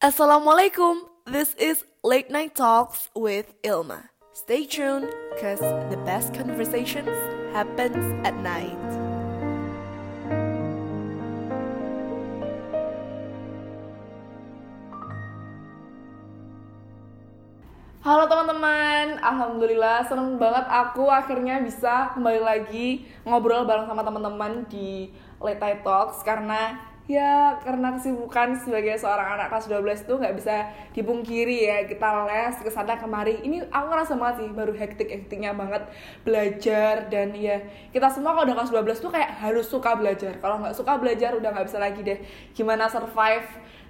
Assalamualaikum. This is Late Night Talks with Ilma. Stay tuned cause the best conversations happens at night. Halo teman-teman, Alhamdulillah seneng banget aku akhirnya bisa kembali lagi ngobrol bareng sama teman-teman di Late Night Talks karena ya karena kesibukan sebagai seorang anak kelas 12 tuh nggak bisa dipungkiri ya kita les ke sana kemari. Ini aku ngerasa banget sih baru hektik-hektiknya banget belajar. Dan ya kita semua kalau udah kelas 12 tuh kayak harus suka belajar. Kalau nggak suka belajar udah nggak bisa lagi deh. Gimana survive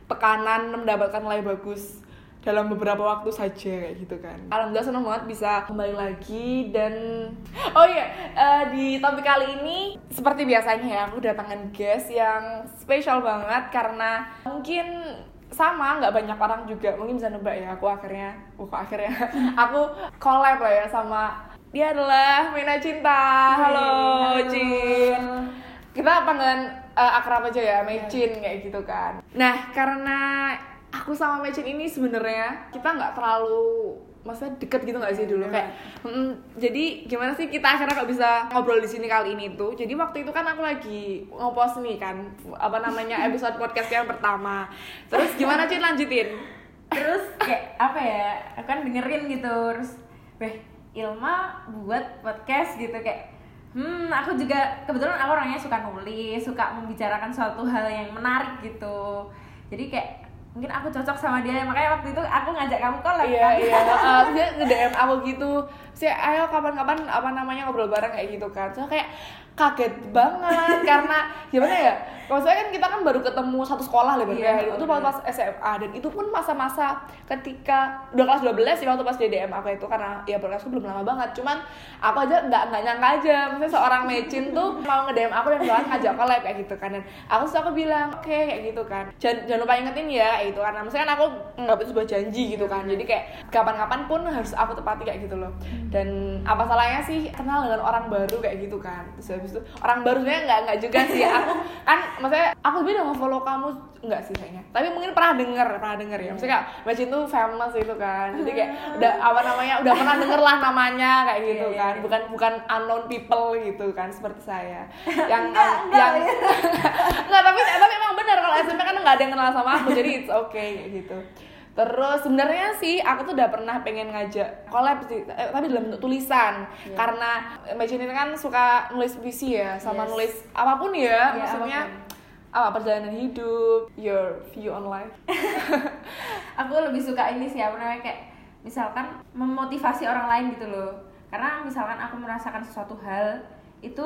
tekanan mendapatkan nilai bagus dalam beberapa waktu saja kayak gitu kan. Alhamdulillah senang banget bisa kembali lagi dan oh iya uh, di topik kali ini seperti biasanya ya aku datangkan guest yang spesial banget karena mungkin sama nggak banyak orang juga. Mungkin bisa nebak ya aku akhirnya aku akhirnya? Aku collab lah ya sama dia adalah Mina Cinta. Halo, halo. Cin. Kita panggilan uh, akrab aja ya Mecin kayak gitu kan. Nah karena aku sama Mecin ini sebenarnya kita nggak terlalu maksudnya deket gitu nggak sih dulu? Kayak mm, jadi gimana sih kita akhirnya kok bisa ngobrol di sini kali ini tuh? Jadi waktu itu kan aku lagi ngepost nih kan apa namanya episode podcast yang pertama. Terus gimana sih lanjutin. Terus kayak apa ya aku kan dengerin gitu. Terus weh Ilma buat podcast gitu. Kayak hmm aku juga kebetulan aku orangnya suka nulis suka membicarakan suatu hal yang menarik gitu. Jadi kayak mungkin aku cocok sama dia makanya waktu itu aku ngajak kamu collab iya kan? iya. Uh, dia nge DM aku gitu. Sih ayo kapan-kapan apa namanya ngobrol bareng kayak gitu kan. So kayak kaget banget karena gimana ya maksudnya kan kita kan baru ketemu satu sekolah lah iya, itu pas pas SMA dan itu pun masa-masa ketika udah kelas 12 sih waktu pas DDM aku itu karena ya berkasku belum lama banget. Cuman aku aja nggak nggak nyangka aja maksudnya seorang mecin tuh mau nge-DM aku dan bilang ngajak collab kayak gitu kan. Dan aku suka aku bilang oke okay, kayak gitu kan. Jangan, jangan lupa ingetin ya kayak gitu karena maksudnya kan aku nggak sebuah janji gitu kan. Jadi kayak kapan-kapan pun harus aku tepati kayak gitu loh. Dan apa salahnya sih kenal dengan orang baru kayak gitu kan. Terus habis itu. Orang baru sebenarnya nggak nggak juga sih. Aku kan maksudnya aku lebih udah follow kamu nggak sih kayaknya. Tapi mungkin pernah denger pernah denger ya. Maksudnya kayak Macin tuh famous itu kan. Jadi kayak udah apa namanya udah pernah denger lah namanya kayak gitu yeah, kan. bukan bukan unknown people gitu kan seperti saya. Yang enggak, yang enggak, nggak tapi tapi emang benar kalau SMP kan nggak ada yang kenal sama aku jadi it's okay kayak gitu Terus sebenarnya sih aku tuh udah pernah pengen ngajak collab sih, eh, tapi dalam bentuk tulisan. Yeah. Karena Imagine ini kan suka nulis puisi ya, sama yes. nulis apa pun ya, yeah, maksudnya apa perjalanan hidup, your view on life. aku lebih suka ini sih apa namanya kayak misalkan memotivasi orang lain gitu loh. Karena misalkan aku merasakan sesuatu hal itu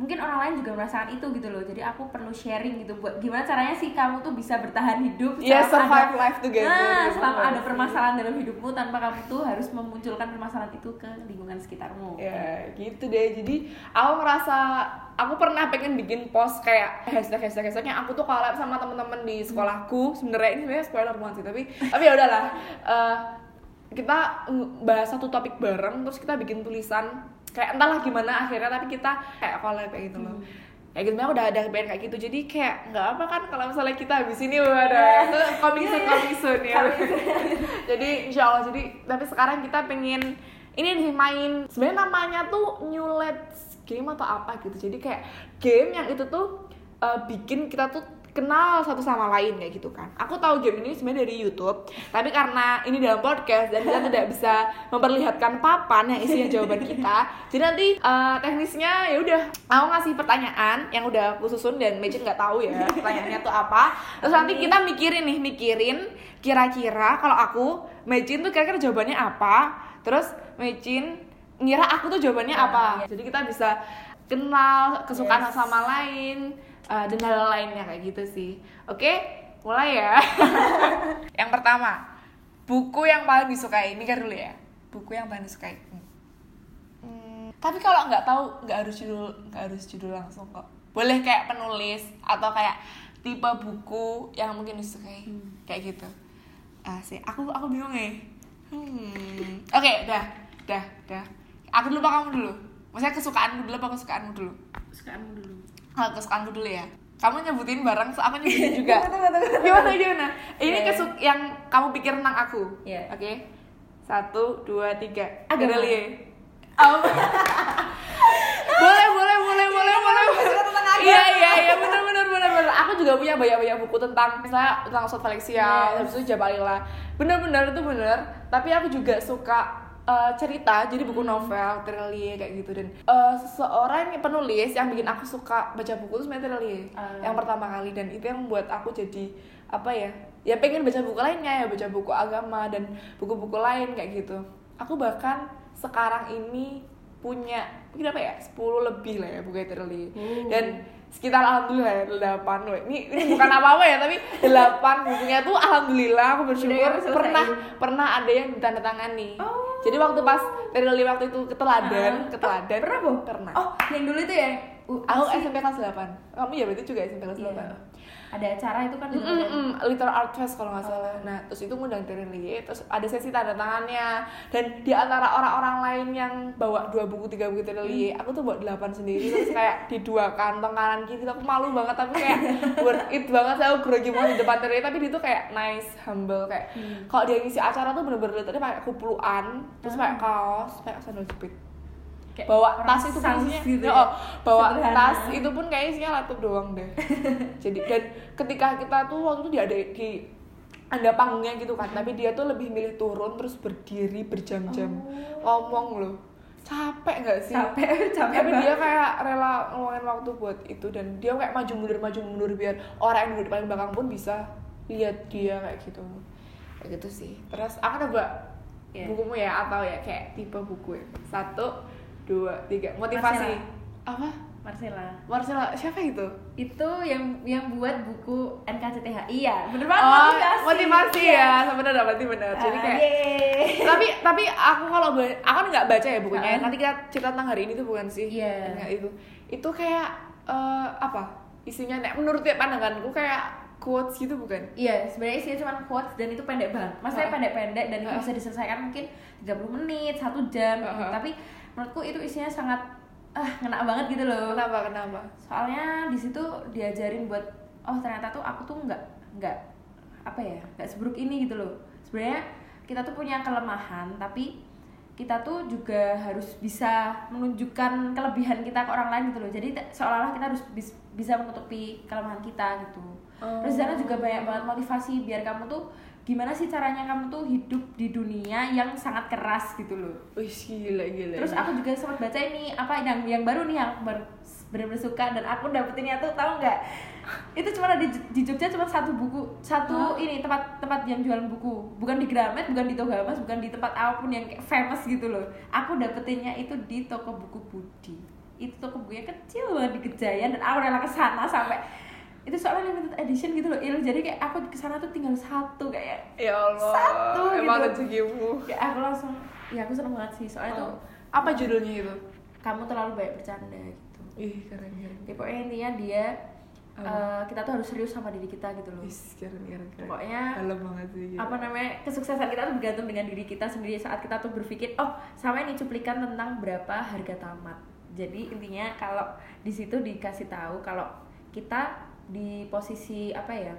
mungkin orang lain juga merasakan itu gitu loh. Jadi aku perlu sharing gitu buat gimana caranya sih kamu tuh bisa bertahan hidup yeah, survive ada, life together. Nah selama ada permasalahan dalam hidupmu tanpa kamu tuh harus memunculkan permasalahan itu ke lingkungan sekitarmu. Ya yeah, gitu deh. Jadi aku ngerasa aku pernah pengen bikin post kayak hashtag hashtag hashtagnya aku tuh collab sama temen-temen di sekolahku. Sebenarnya ini sebenarnya spoiler banget sih tapi tapi ya udahlah. Uh, kita bahas satu topik bareng terus kita bikin tulisan kayak entahlah gimana akhirnya tapi kita kayak collab kayak gitu loh. Hmm. Kayak gitu udah ada pengen kayak gitu jadi kayak nggak apa kan kalau misalnya kita habis ini udah ada itu coming soon coming soon ya. Jadi insya Allah jadi tapi sekarang kita pengen ini nih main sebenarnya namanya tuh new let's game atau apa gitu. Jadi kayak game yang itu tuh uh, bikin kita tuh kenal satu sama lain kayak gitu kan. Aku tahu game ini sebenarnya dari YouTube tapi karena ini dalam podcast dan kita tidak bisa memperlihatkan papan yang isinya jawaban kita jadi nanti uh, teknisnya ya udah aku ngasih pertanyaan yang udah aku susun dan Magic nggak tahu ya pertanyaannya tuh apa. Terus nanti kita mikirin nih mikirin kira-kira kalau aku Magic tuh kira-kira jawabannya apa terus Magic ngira aku tuh jawabannya apa. Jadi kita bisa kenal kesukaan yes. sama lain uh, dan hal lainnya kayak gitu sih. Oke mulai ya. Yang pertama buku yang paling disukai. Mikir dulu ya. Buku yang paling disukai. Hmm, tapi kalau nggak tahu nggak harus judul nggak harus judul langsung kok. Boleh kayak penulis atau kayak tipe buku yang mungkin disukai. Hmm. kayak gitu. Ah sih. Aku aku bingung ya hmm. oke okay, dah. Dah dah. Aku dulu apa kamu dulu? Maksudnya kesukaanmu dulu apa kesukaanmu dulu? Kesukaanmu dulu oh, kesukaanku dulu ya kamu nyebutin barang aku nyebutin juga gimana gimana gimana ini kesuk yang kamu pikir tentang aku. Iya. Oke. Satu, dua, tiga. Agama. Terelie. boleh, boleh, boleh, boleh, boleh. Iya, iya, iya, benar, benar, benar, benar. Aku juga punya banyak-banyak buku tentang misalnya tentang Ustadz Yes. habis itu Jabalila. Benar-benar itu benar. Tapi aku juga suka uh, cerita, jadi buku novel, Terelie kayak gitu dan uh, seseorang yang penulis yang bikin aku suka baca buku itu sebenarnya Terelie Ah. yang pertama kali dan itu yang membuat aku jadi apa ya? Ya pengen baca buku lainnya ya, baca buku agama dan buku-buku lain kayak gitu. Aku bahkan sekarang ini punya mungkin apa ya 10 lebih lah ya buku Terelie Hmm. dan sekitar alhamdulillah ya 8 Weh, ini ini bukan apa-apa ya tapi 8 bukunya tuh alhamdulillah aku bersyukur. Udah pernah pernah ada yang ditandatangani. Oh. jadi waktu pas Terelie waktu itu ke teladan Ah. ke teladan pernah bu? pernah. Oh yang dulu itu ya? Aku SMP kelas 8 kamu ya berarti juga SMP kelas 8 Iya. Ada acara itu kan Mm, mm, mm, Liter Art Fest kalau nggak Oh. salah. Nah, terus itu ngundang Terelie, terus ada sesi tanda tangannya. Dan di antara orang-orang lain yang bawa dua buku, tiga buku Terelie, aku tuh bawa delapan sendiri. Terus kayak di dua kantong kanan kiri, aku malu banget tapi kayak worth it banget. Saya grogi banget di depan Terelie, tapi dia tuh kayak nice, humble kayak. Kalau dia ngisi acara tuh bener-bener tadi pakai kupluan, terus pakai kaos, pakai sandal jepit. Kayak bawa tas itu pun isinya gitu ya, oh, bawa Sederhana. tas itu pun kayak isinya laptop doang deh. Jadi dan ketika kita tuh waktu itu di ada di ada panggungnya gitu kan tapi dia tuh lebih milih turun terus berdiri berjam-jam. Ngomong loh. Capek nggak sih? Oh. capek capek tapi banget. dia kayak rela ngeluangin waktu buat itu dan dia kayak maju mundur maju mundur biar orang yang duduk di paling belakang pun bisa lihat dia kayak gitu. Kayak gitu sih. Terus aku coba Iya. bukumu ya atau ya kayak tipe buku ya? Satu dua tiga motivasi Marcella. apa Marcella Marcella siapa itu itu yang yang buat buku NKCTHI ya bener banget oh motivasi, motivasi Iya. ya sebenarnya berarti benar jadi Ah, kayak yeay. tapi tapi aku kalau aku kan nggak baca ya bukunya Ah. nanti kita cerita tentang hari ini tuh bukan sih Iya. Nggak itu itu kayak eh, apa isinya nek menurut ya pandanganku kayak quotes gitu bukan Iya, sebenarnya isinya cuma quotes dan itu pendek banget. Maksudnya pendek-pendek dan itu bisa diselesaikan mungkin 30 menit, satu jam. Ha, ha. Tapi menurutku itu isinya sangat ah ngena banget gitu loh. kenapa kenapa Soalnya di situ diajarin buat oh ternyata tuh aku tuh nggak nggak apa ya nggak seburuk ini gitu loh. Sebenarnya kita tuh punya kelemahan tapi kita tuh juga harus bisa menunjukkan kelebihan kita ke orang lain gitu loh. Jadi seolah-olah kita harus bis- bisa menutupi kelemahan kita gitu. Oh. Terus sana juga banyak banget motivasi biar kamu tuh gimana sih caranya kamu tuh hidup di dunia yang sangat keras gitu loh. Wih gila gila Terus aku juga sempat baca ini apa yang yang baru nih yang bener-bener suka dan aku dapetinnya tuh tahu nggak? Itu cuma ada di, di Jogja cuma satu buku, satu ini tempat tempat yang jualan buku. Bukan di Gramet, bukan di Togamas, bukan di tempat apa pun yang kayak famous gitu loh. Aku dapetinnya itu di toko buku Budi. Itu toko bukunya kecil banget di Gejayan dan aku rela ke sana sampai itu soalnya limited edition gitu loh Il. jadi kayak aku ke sana tuh tinggal satu kayak ya Allah Satu emang gitu. rezekimu. Kayak aku langsung ya aku seneng banget sih. Soalnya tuh Oh. apa judulnya itu? Kamu terlalu banyak bercanda gitu. Ih keren keren. Ya, pokoknya intinya dia eh, kita tuh harus serius sama diri kita gitu loh. Ih, keren keren keren. Pokoknya, dalam banget sih gila. apa namanya kesuksesan kita tuh bergantung dengan diri kita sendiri saat kita tuh berpikir oh sama ini cuplikan tentang berapa harga tamat. Jadi intinya kalau di situ dikasih tahu kalau kita di posisi apa ya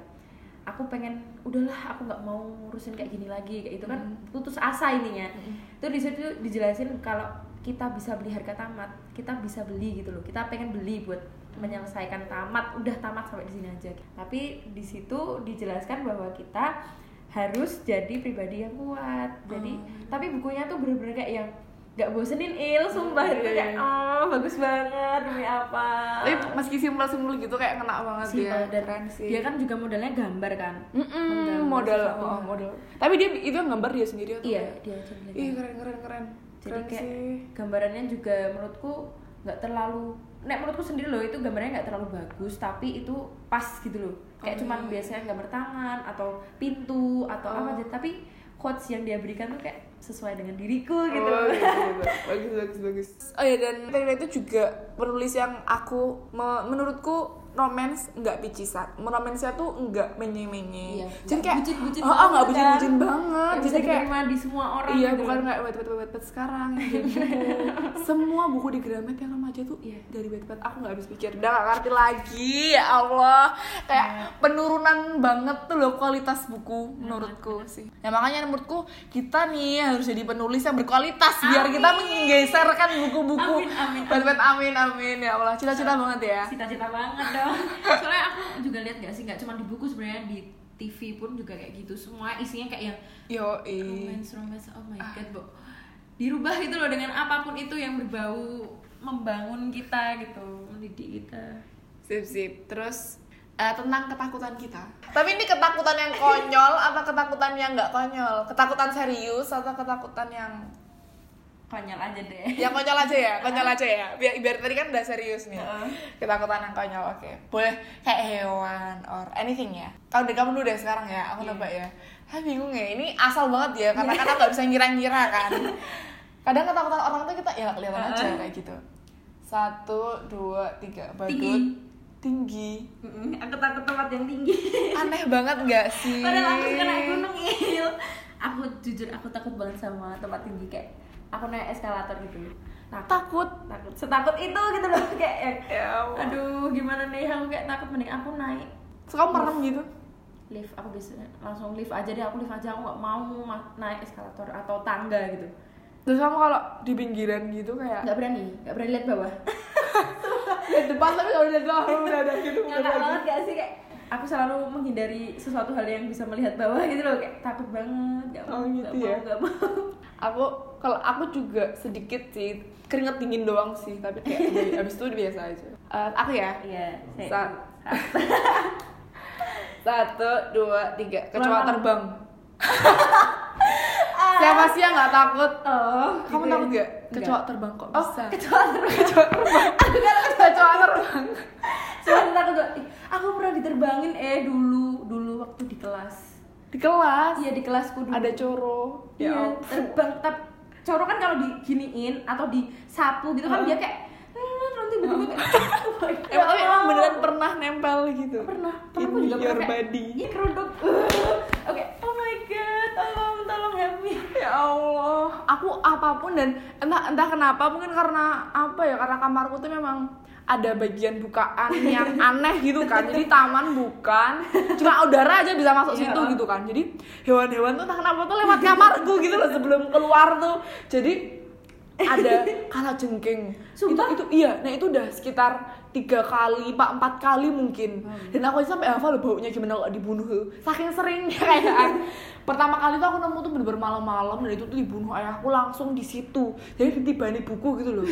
aku pengen udahlah aku nggak mau ngurusin kayak gini lagi kayak itu kan. Putus asa intinya Mm-mm. itu di situ dijelasin kalau kita bisa beli harga tamat kita bisa beli gitu loh. Kita pengen beli buat menyelesaikan tamat udah tamat sampai di sini aja. Tapi di situ dijelaskan bahwa kita harus jadi pribadi yang kuat. Jadi Oh. tapi bukunya tuh bener-bener kayak yang nggak bosenin il sumpah. Iya, itu iya, kayak iya. oh bagus banget demi apa? Tapi meski simpel simpel gitu kayak kena banget Simpel, dia. dan keren sih. Dia kan juga modelnya gambar kan? Menggambar modal sesuatu. oh, modal tapi dia itu yang gambar dia sendiri atau iya kayak- dia jadi ih keren keren keren. Jadi keren kayak sih. gambarannya juga menurutku nggak terlalu nek menurutku sendiri loh itu gambarnya nggak terlalu bagus tapi itu pas gitu loh. Kayak Oh, cuman iya. biasanya gambar tangan atau pintu atau Oh. apa aja. Tapi quotes yang dia berikan tuh kayak sesuai dengan diriku gitu Oh, gitu, gitu. bagus bagus bagus oh ya dan Terina itu juga penulis yang aku me- menurutku romance nggak picisan romansnya tuh nggak menye menye Iya, jadi nggak kayak bucin-bucin oh, oh, nggak bucin bucin kan. banget. bisa jadi kayak diterima di semua orang iya gitu bukan loh. nggak wet wet wet wet sekarang buku semua buku di Gramet yang remaja aja tuh Iya. dari Wattpad aku nggak habis pikir udah gak ngerti lagi ya Allah. Kayak Iya. penurunan banget tuh loh kualitas buku menurutku sih. ya makanya menurutku kita nih harus jadi penulis yang berkualitas biar kita Amin. menggeserkan buku-buku. Amin, amin, Wattpad amin amin. Ya Allah cita-cita banget ya. Cita-cita banget dong soalnya aku juga lihat gak sih nggak cuma di buku sebenarnya di TV pun juga kayak gitu. Semua isinya kayak yang yo romance romance. Oh my god bu dirubah gitu loh dengan apa pun itu yang berbau membangun kita gitu mendidik kita. Sip sip. Terus eh, tentang ketakutan kita. Tapi ini ketakutan yang konyol atau ketakutan yang nggak konyol? Ketakutan serius atau ketakutan yang konyol aja deh. Yang konyol aja ya konyol aja ya. Biar, biar tadi kan udah serius nih. Heeh. ketakutan yang konyol oke. Boleh kayak hewan or anything ya? Kalau dari kamu dulu deh sekarang ya aku Iya. nebak ya. Ah bingung ya ini asal banget ya karena kadang nggak bisa ngira-ngira kan. Kadang ketakutan orang tuh kita ya nggak kelihatan aja kayak gitu. Satu dua tiga. Badut Tinggi. aku takut tempat yang tinggi. Aneh banget nggak sih? Padahal aku suka naik gunung il. Aku jujur aku takut banget sama tempat tinggi kayak aku naik eskalator gitu. Takut. Takut. Takut. Setakut itu gitu loh kayak ya, ya aduh gimana nih? Aku kayak takut mending aku naik. Kamu merem gitu? Lift. Aku bisa langsung lift aja deh aku lift aja aku nggak mau ma- naik eskalator atau tangga gitu. Terus kamu kalau di pinggiran gitu kayak nggak berani nggak berani lihat bawah. Lihat depan tapi kalau lihat bawah udah ada gitu nggak banget gak sih? Kayak aku selalu menghindari sesuatu hal yang bisa melihat bawah gitu loh kayak takut banget nggak mau Oh, gitu nggak ya? mau nggak mau. Aku kalau aku juga sedikit sih keringet dingin doang sih tapi kayak dari- abis itu biasa aja. Eh, aku ya? Iya Sa- satu dua tiga. Kecoa terbang. Siapa sih yang nggak takut? Oh kamu gitu takut ya? gak kecoa terbang kok oh bisa? kecoa terbang. Kecoa terbang. Kecoa terbang. Soalnya takut aku pernah diterbangin eh dulu dulu waktu di kelas. Di kelas? Iya di kelasku dulu. Ada coro. Iya, ya ampun. terbang tapi coro kan kalau diginiin atau disapu gitu kan dia kayak "Hmm, nanti my God. Emang tapi emang beneran pernah nempel gitu? Pernah temanku juga your pernah body. Kerudung. Oke oh my god tolong tolong help me. Ya Allah. Aku apa pun dan entah entah kenapa mungkin karena apa ya karena kamarku tuh memang ada bagian bukaan yang aneh gitu kan. Jadi taman bukan cuma udara aja bisa masuk Iya. situ gitu kan. Jadi hewan-hewan tuh entah kenapa tuh lewat kamarku gitu loh sebelum keluar tuh. Jadi ada kala jengking Sumpah? itu itu iya nah itu udah sekitar tiga kali pak empat kali mungkin. Dan aku aja sampai hafal loh baunya gimana kalau dibunuh. Saking seringnya pertama kali tuh aku nemu tuh bener-bener malam-malam dan itu tuh dibunuh ayahku langsung di situ. Jadi ditibani buku gitu loh.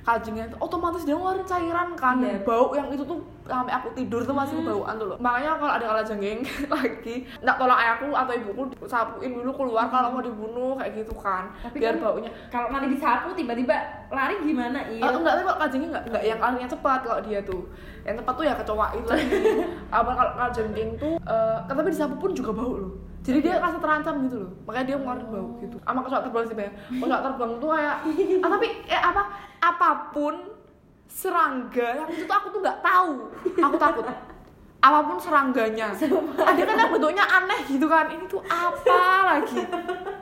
Kajengnya tuh otomatis dia ngeluarin cairan kan. Dan Iya. bau yang itu tuh sampai aku tidur tuh masih bauan tuh loh. Makanya kalau ada kala jengking lagi nggak tolong ayahku atau ibuku sapuin dulu keluar kalau mau dibunuh kayak gitu kan. Tapi biar kan- baunya kalau nanti disapu tiba-tiba lari gimana iya Oh, enggak, tapi kalau kajengking enggak, enggak yang larinya cepat kalau dia tuh. Yang cepat tuh ya kecoa itu. Apa kalau kajengking tuh eh tapi disapu pun juga bau loh. Jadi dia rasa terancam gitu loh. Makanya dia ngeluarin bau gitu. Sama kecoa terbang sih, Bang. Kecoa terbang tuh kayak ah, tapi eh apa apa pun serangga yang itu tuh aku tuh nggak tahu. Aku takut. Apa pun serangganya. Ada kan yang bentuknya aneh gitu kan. Ini tuh apa lagi?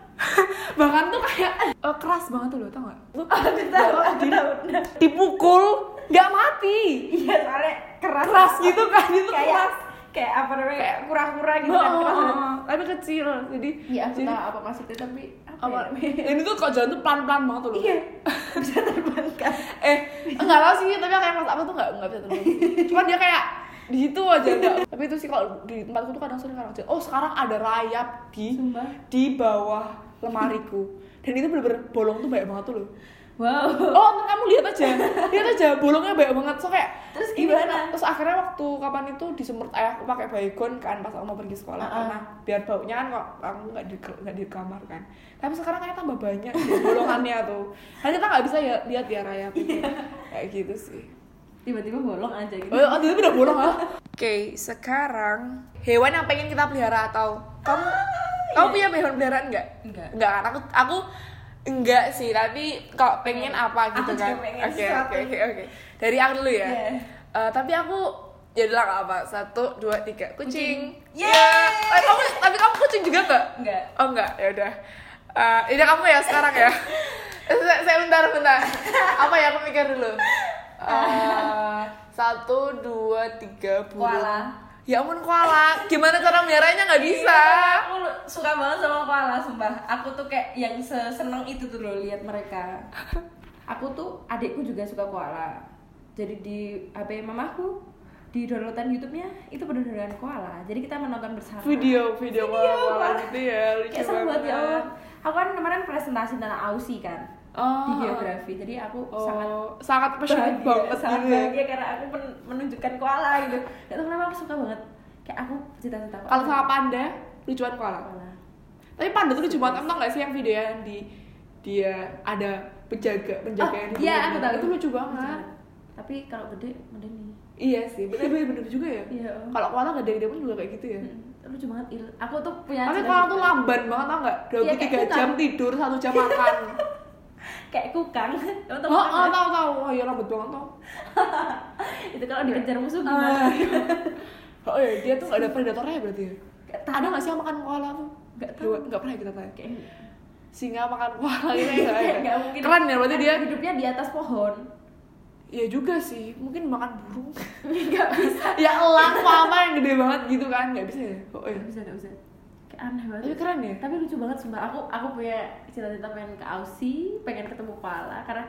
bahkan tuh kayak eh, keras banget tuh loh tau gak? Tuh, tahu tahu. dipukul nggak mati. Iya soalnya keras. Keras gitu kan itu kayak keras. kayak apa namanya kayak kura-kura gitu kan Oh, keras. oh, oh. tapi kecil jadi iya aku jadi tahu apa maksudnya tapi apa, apa? ya? ini tuh kok jalan tuh pelan pelan banget tuh loh iya bisa terbang kan eh enggak tahu sih tapi kayak mas apa tuh nggak nggak bisa terbang cuma dia kayak di situ aja enggak tapi itu sih kalau di tempatku tuh kadang sering kecil oh sekarang ada rayap di Sumpah. di bawah lemariku dan itu bener-bener bolong tuh banyak banget tuh loh wow Oh, kamu lihat aja, lihat aja bolongnya banyak banget. So kayak Terus gimana? terus akhirnya waktu kapan itu disemprot ayahku pakai baygon kan pas aku mau pergi sekolah Uh-uh. karena biar baunya kan kok aku nggak di nggak di kamar kan. Tapi sekarang kayak tambah banyak bolongannya tuh. Kan kita nggak bisa ya lihat ya rayap itu. kayak gitu sih. tiba-tiba bolong aja gitu Oh, oh itu udah bolong ah. Oke, sekarang hewan yang pengen kita pelihara atau kamu kamu punya hewan peliharaan nggak? Enggak. Enggak kan? Aku aku enggak sih, tapi kok pengen apa Aku gitu juga kan? Oke oke oke oke. Dari aku dulu ya. Iya. Eh, tapi aku ya nggak apa. Satu dua tiga kucing. Kucing. Yeah. Eh, kamu tapi kamu kucing juga nggak? enggak Oh enggak, ya udah. Eh, ini kamu ya sekarang ya. saya, saya bentar bentar. Apa ya aku mikir dulu. Eh, satu dua tiga burung Koala. Ya ampun koala. Gimana cara meliharainnya nggak bisa. Iya, aku suka banget sama koala sumpah. Aku tuh kayak yang seneng itu tuh loh lihat mereka. Aku tuh adikku juga suka koala. Jadi di HP mamaku di downloadan YouTube-nya itu bener-beneran koala. Jadi kita menonton bersama. Video video koala koala Wah. gitu ya lucu kayak banget ya. Allah. Aku kan kemarin presentasi tentang Aussie kan oh. di geografi. Jadi aku oh, sangat sangat passionate banget sangat gitu ya. bahagia karena aku men- menunjukkan koala gitu. Gak tau kenapa aku suka banget. Kayak aku cita-cita koala. kalau sama panda lucuan koala. Koala. Tapi panda tuh lucu banget. Emang tau gak sih yang video yang di dia ada penjaga penjaga Oh, yang iya aku tahu. Itu lucu banget. Tapi kalau gede medeni iya sih. Bener bener, bener juga ya. Iya. kalau koala gede-gede pun juga kayak gitu ya. Hmm, lucu banget. Aku tuh punya tapi koala tuh lamban banget tau gak? Iya, kayak 23 kukang. jam tidur satu jam makan kayak kukang tau oh, oh nggak? tahu tahu oh iya lambat banget tau itu kalau dikejar musuh Ah. gimana oh iya dia tuh gak ada predatornya ya berarti ya Gak tahu. ada gak sih yang makan koala tuh Gak tahu. Coba, gak pernah kita tanya kayak singa makan koala gitu ya nggak nggak mungkin keren ya berarti dia hidupnya di atas pohon Iya juga sih, mungkin makan burung. nggak bisa ya elang apa yang gede banget gitu kan, nggak bisa ya? Oh iya. nggak bisa nggak bisa aneh banget. Tapi keren ya. tapi lucu banget sumpah. Aku aku punya cita-cita pengen ke Aussie pengen ketemu koala karena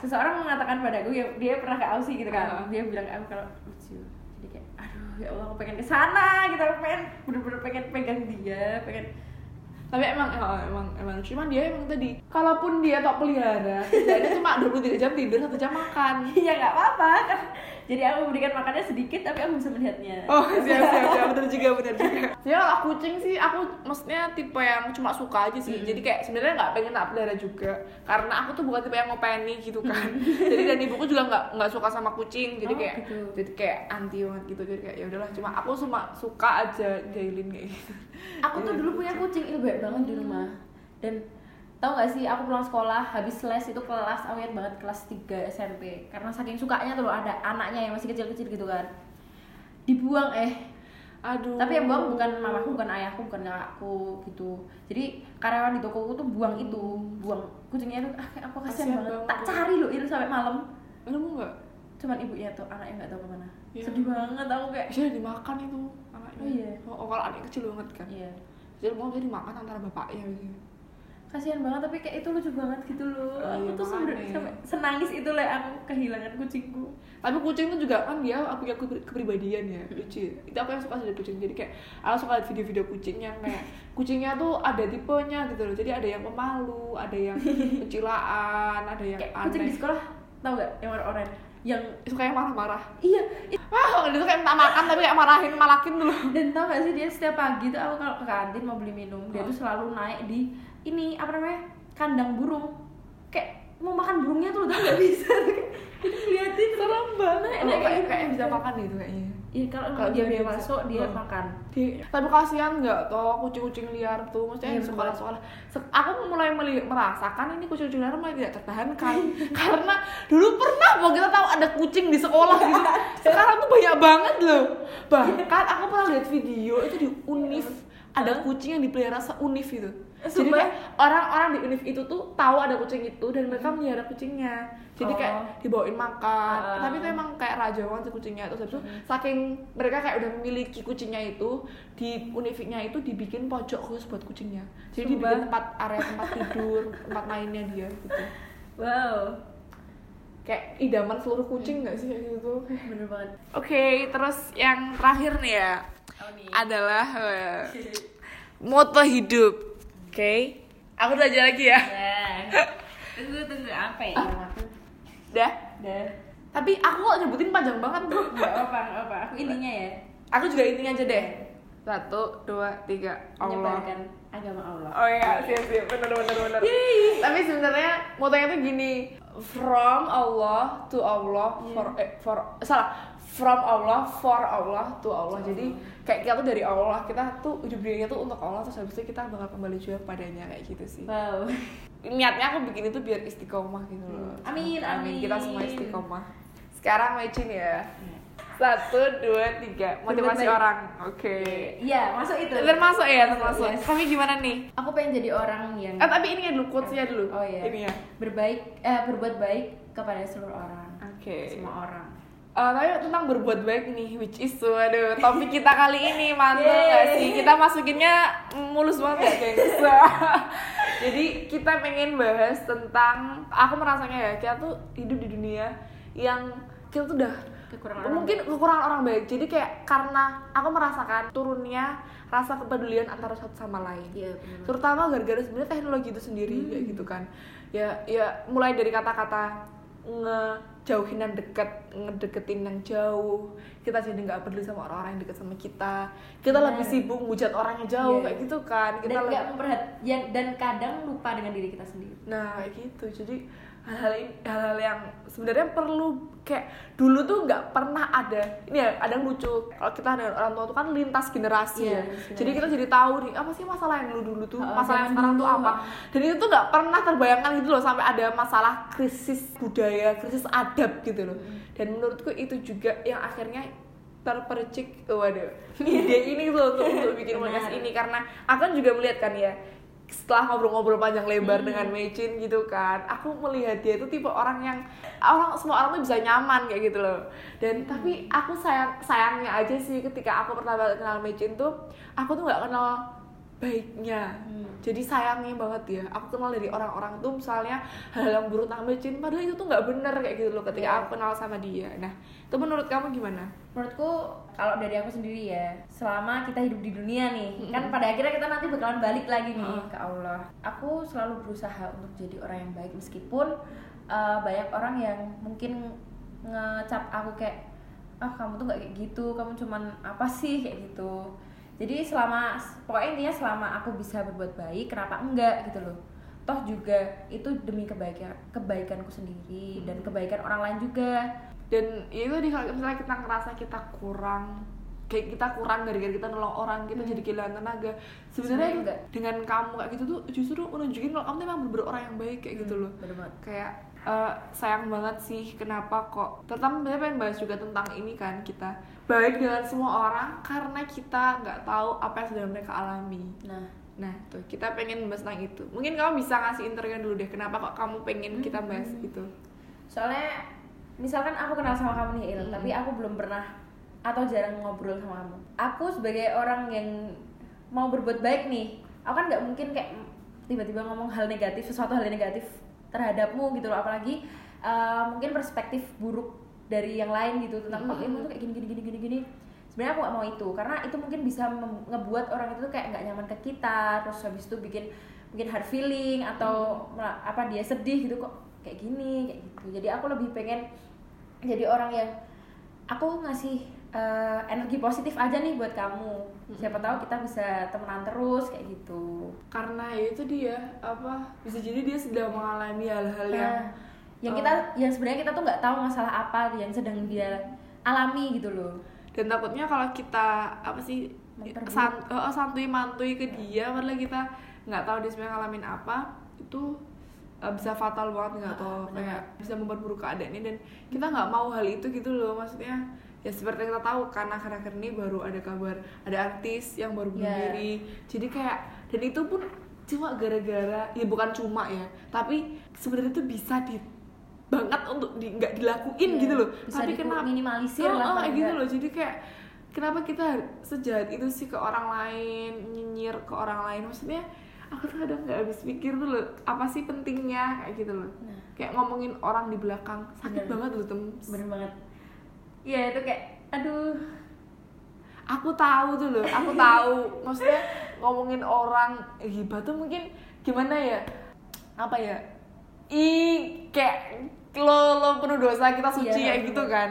seseorang mengatakan padaku ya dia pernah ke Aussie gitu kan. Ah. dia bilang ke aku kalau lucu. Jadi kayak aduh ya Allah aku pengen ke sana gitu. Aku pengen bener-bener pengen pegang dia pengen Tapi emang oh, emang emang. Cuman dia emang tadi, kalaupun dia tak pelihara, dia cuma 23 jam tidur, satu jam makan. ya nggak apa-apa. kan jadi aku memberikan makannya sedikit tapi aku bisa melihatnya Oh siap siap siap bener juga bener juga. Ya kalau kucing sih aku maksudnya tipe yang cuma suka aja sih. Jadi kayak sebenarnya nggak pengen tak pelihara juga karena aku tuh bukan tipe yang ngopeni gitu kan. jadi dan ibuku juga nggak nggak suka sama kucing. Jadi Oh, kayak gitu. jadi kayak anti banget gitu. Jadi kayak ya udahlah cuma aku cuma suka aja jailin kayak gitu. aku tuh dulu punya kucing itu banyak banget di rumah dan tau gak sih aku pulang sekolah habis les itu kelas aku ingat banget kelas 3 SMP karena saking sukanya tuh ada anaknya yang masih kecil-kecil gitu kan dibuang eh Aduh. tapi yang buang bukan mamaku bukan ayahku bukan kakakku gitu jadi karyawan di tokoku tuh buang itu buang kucingnya tuh ah aku kasihan banget banget. tak cari loh itu sampai malam Nemu nggak? cuman ibunya tuh anaknya nggak tahu ke mana Iya. sedih banget aku kayak Bisa dimakan itu anaknya. Oh iya. Oh, oh, kalau anak kecil banget kan. iya Jadi mau jadi dimakan antara bapaknya gitu. Kasihan banget tapi kayak itu lucu banget gitu loh. Oh, aku iya, tuh sampai senangis itu lah aku kehilangan kucingku. Tapi kucing itu juga kan dia aku punya kepri- kepribadian ya lucu ya. itu aku yang suka dari kucing jadi kayak aku suka lihat video-video kucing yang kayak kucingnya tuh ada tipenya gitu loh. Jadi ada yang pemalu ada yang kecilaan ada yang kayak kucing di aneh. sekolah tau gak yang orang-orang yang suka yang marah-marah. Iya. Wah dia tuh kayak minta makan tapi kayak marahin malakin dulu. Dan tau gak sih dia setiap pagi tuh aku kalau ke kantin mau beli minum dia Oh. tuh selalu naik di ini apa namanya kandang burung. Kayak mau makan burungnya tuh udah nggak bisa. Itu liatin serem banget. Oh, kayak kayak bisa makan gitu kayaknya. Iya kalau Kalau dia dia masuk dia Oh. makan. Di- tapi kasihan nggak toh kucing-kucing liar tuh maksudnya Iya, di sekolah-sekolah. Se- aku mulai merasakan ini kucing-kucing liar mulai tidak tertahankan. Karena dulu pernah mau kita tahu ada kucing di sekolah gitu. Sekarang tuh banyak banget loh. Bahkan aku pernah lihat video itu di univ ada kucing yang dipelihara seuniv itu jadi kayak orang-orang di univ itu tuh tahu ada kucing itu dan mereka melihara kucingnya. Jadi kayak Oh. dibawain makan. Ah. tapi itu emang kayak raja banget sih kucingnya. Terus habis itu saking mereka kayak udah memiliki kucingnya itu di univiknya itu dibikin pojok khusus buat kucingnya. Jadi Sumpah? dibikin tempat area tempat tidur tempat mainnya dia gitu. Wow. Kayak idaman seluruh kucing nggak sih kayak gitu? Bener banget. Oke terus yang terakhir nih ya oh, nih. adalah eh, moto hidup oke. Aku belajar lagi ya. Nah, tunggu tunggu. Apa ya? Aku dah. Dah. Tapi aku kok nyebutin panjang banget. Tuh nggak apa apa aku intinya ya. Aku juga intinya aja deh. Satu dua tiga. Allah. Menyebarkan agama Allah. Oh iya, siap siap, bener bener bener. Tapi sebenarnya motonya tuh gini, from Allah to Allah for eh, for salah, from Allah for Allah to Allah. Jadi kayak kita tuh dari Allah, kita tuh ujung dirinya tuh untuk Allah terus habis itu kita bakal kembali juga padanya kayak gitu sih. wow Niatnya aku bikin itu biar istiqomah gitu loh. Hmm. Amin, amin. Kita semua istiqomah. Sekarang Mecin ya. Satu, dua, tiga. Motivasi baik. orang. Oke. iya masuk itu Termasuk ya, termasuk. Yes. Tapi gimana nih? aku pengen jadi orang yang Eh tapi ini ya dulu quotesnya dulu. oh iya Ini ya. berbaik eh berbuat baik kepada seluruh orang Oke. semua orang Eh, tapi tentang berbuat baik nih, which is waduh topik kita kali ini Yeay. gak sih? Kita masukinnya mulus banget ya gengs. Jadi kita pengen bahas tentang, aku merasanya ya kita tuh hidup di dunia yang kita tuh udah Kekurangan orang mungkin kekurangan orang baik. Jadi kayak karena aku merasakan turunnya rasa kepedulian antara satu sama lain iya terutama gara-gara sebenarnya teknologi itu sendiri kayak gitu kan ya ya mulai dari kata-kata ngejauhin yang dekat ngedeketin yang jauh. Kita jadi nggak peduli sama orang-orang yang dekat sama kita. Kita Benar. lebih sibuk ngujat orang yang jauh Iya. kayak gitu kan. Kita dan nggak memperhat ya, dan kadang lupa dengan diri kita sendiri. Nah kayak gitu. Jadi hal-hal hal-hal yang sebenarnya perlu kayak dulu tuh nggak pernah ada. Ini ya ada yang lucu kalau kita dengan orang tua tuh kan lintas generasi Iya, ya. lintas jadi kita jadi tahu nih apa sih masalah yang dulu dulu tuh Oh, masalah yang sekarang tuh apa? dan itu tuh nggak pernah terbayangkan gitu loh sampai ada masalah krisis budaya krisis adab gitu loh. Dan menurutku itu juga yang akhirnya terpercik waduh ide ini tuh untuk, untuk bikin podcast ini. Karena aku kan juga melihat kan ya setelah ngobrol-ngobrol panjang lebar dengan Mecin gitu kan aku melihat dia itu tipe orang yang orang semua orang tuh bisa nyaman kayak gitu loh. Dan tapi aku sayang sayangnya aja sih ketika aku pertama kenal Mecin tuh aku tuh nggak kenal baiknya. Hmm. jadi sayangnya banget ya aku kenal dari orang-orang tuh misalnya hal yang buruk tentang Mecin padahal itu tuh nggak bener kayak gitu loh ketika Iya. aku kenal sama dia. Nah itu menurut kamu gimana? Menurutku kalau dari aku sendiri ya selama kita hidup di dunia nih kan pada akhirnya kita nanti bakalan balik lagi nih Mm. ke Allah. Aku selalu berusaha untuk jadi orang yang baik meskipun uh, banyak orang yang mungkin ngecap aku kayak ah kamu tuh nggak kayak gitu kamu cuman apa sih? kayak gitu. Jadi selama pokoknya intinya selama aku bisa berbuat baik kenapa enggak gitu loh. Toh juga itu demi kebaikan kebaikanku sendiri dan kebaikan orang lain juga dan ya itu di kalau misalnya kita ngerasa kita kurang kayak kita kurang gara-gara kita nolong orang kita jadi kehilangan tenaga. Sebenarnya itu dengan kamu kayak gitu tuh justru menunjukin kalau kamu memang bener orang yang baik kayak gitu loh. bener banget. Kayak eh, sayang banget sih kenapa kok terutama sebenarnya pengen bahas juga tentang ini kan kita baik dengan semua orang karena kita nggak tahu apa yang sedang mereka alami. Nah. Nah tuh kita pengen bahas tentang itu. Mungkin kamu bisa ngasih interview dulu deh kenapa kok kamu pengen kita bahas gitu. Soalnya misalkan aku kenal sama kamu nih Il, Mm-mm. tapi aku belum pernah atau jarang ngobrol sama kamu. Aku sebagai orang yang mau berbuat baik nih aku kan nggak mungkin kayak tiba-tiba ngomong hal negatif sesuatu hal negatif terhadapmu gitu loh. Apalagi uh, mungkin perspektif buruk dari yang lain gitu tentang oh, ilmu tuh kayak gini gini gini gini gini? Sebenarnya aku gak mau itu karena itu mungkin bisa ngebuat orang itu tuh kayak nggak nyaman ke kita terus habis itu bikin bikin hard feeling atau mela- apa dia sedih gitu kok kayak gini kayak gitu. Jadi aku lebih pengen jadi orang yang aku ngasih eh, energi positif aja nih buat kamu. Siapa tahu kita bisa temenan terus kayak gitu. Karena ya itu dia apa bisa jadi dia sedang mengalami hal-hal yang Nah, yang eh, kita yang sebenarnya kita tuh nggak tahu masalah apa yang sedang dia alami gitu loh. Dan takutnya kalau kita apa sih Memperburuk. san, eh, santuy mantui ke dia padahal kita nggak tahu dia sebenarnya ngalamin apa itu eh, bisa fatal banget nggak? Ah, tahu benar. kayak bisa memperburuk keadaannya dan kita nggak mau hal itu gitu loh maksudnya. Ya seperti yang kita tahu karena akhir-akhir ini baru ada kabar ada artis yang baru bunuh Ya. diri. Jadi kayak dan itu pun cuma gara-gara ya bukan cuma ya tapi sebenarnya itu bisa di banget untuk di nggak dilakuin Iya, gitu loh. bisa tapi kenapa minimalisir Oh, lah oh, gitu loh. Jadi kayak kenapa kita sejahat itu sih ke orang lain nyinyir ke orang lain? Maksudnya aku tuh kadang nggak habis pikir tuh loh apa sih pentingnya? Kayak gitu loh. Nah. kayak ngomongin orang di belakang sakit Bener. banget loh tem. Bener banget. Iya itu kayak aduh. Aku tahu tuh loh aku tahu. Maksudnya ngomongin orang hibah tuh mungkin gimana ya? Apa ya? Ih kayak lo lo penuh dosa kita suci Iya, kayak gitu kan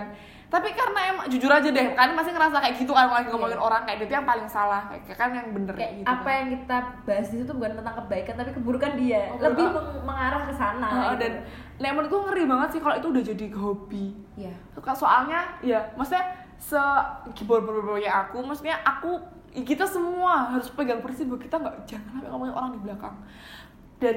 tapi karena emang jujur aja deh kan masih ngerasa kayak gitu kan lagi ngomongin Iya. orang kayak gitu yang paling salah kayak kan yang bener kayak gitu apa kan. yang kita bahas di situ bukan tentang kebaikan tapi keburukan dia Oh, lebih ah. meng- mengarah ke sana Heeh, gitu. dan lemon tuh ngeri banget sih kalau itu udah jadi hobi. Suka- soalnya ya maksudnya se gibor-bornya aku maksudnya aku kita semua harus pegang prinsip bahwa kita nggak jangan sampai ngomongin orang di belakang dan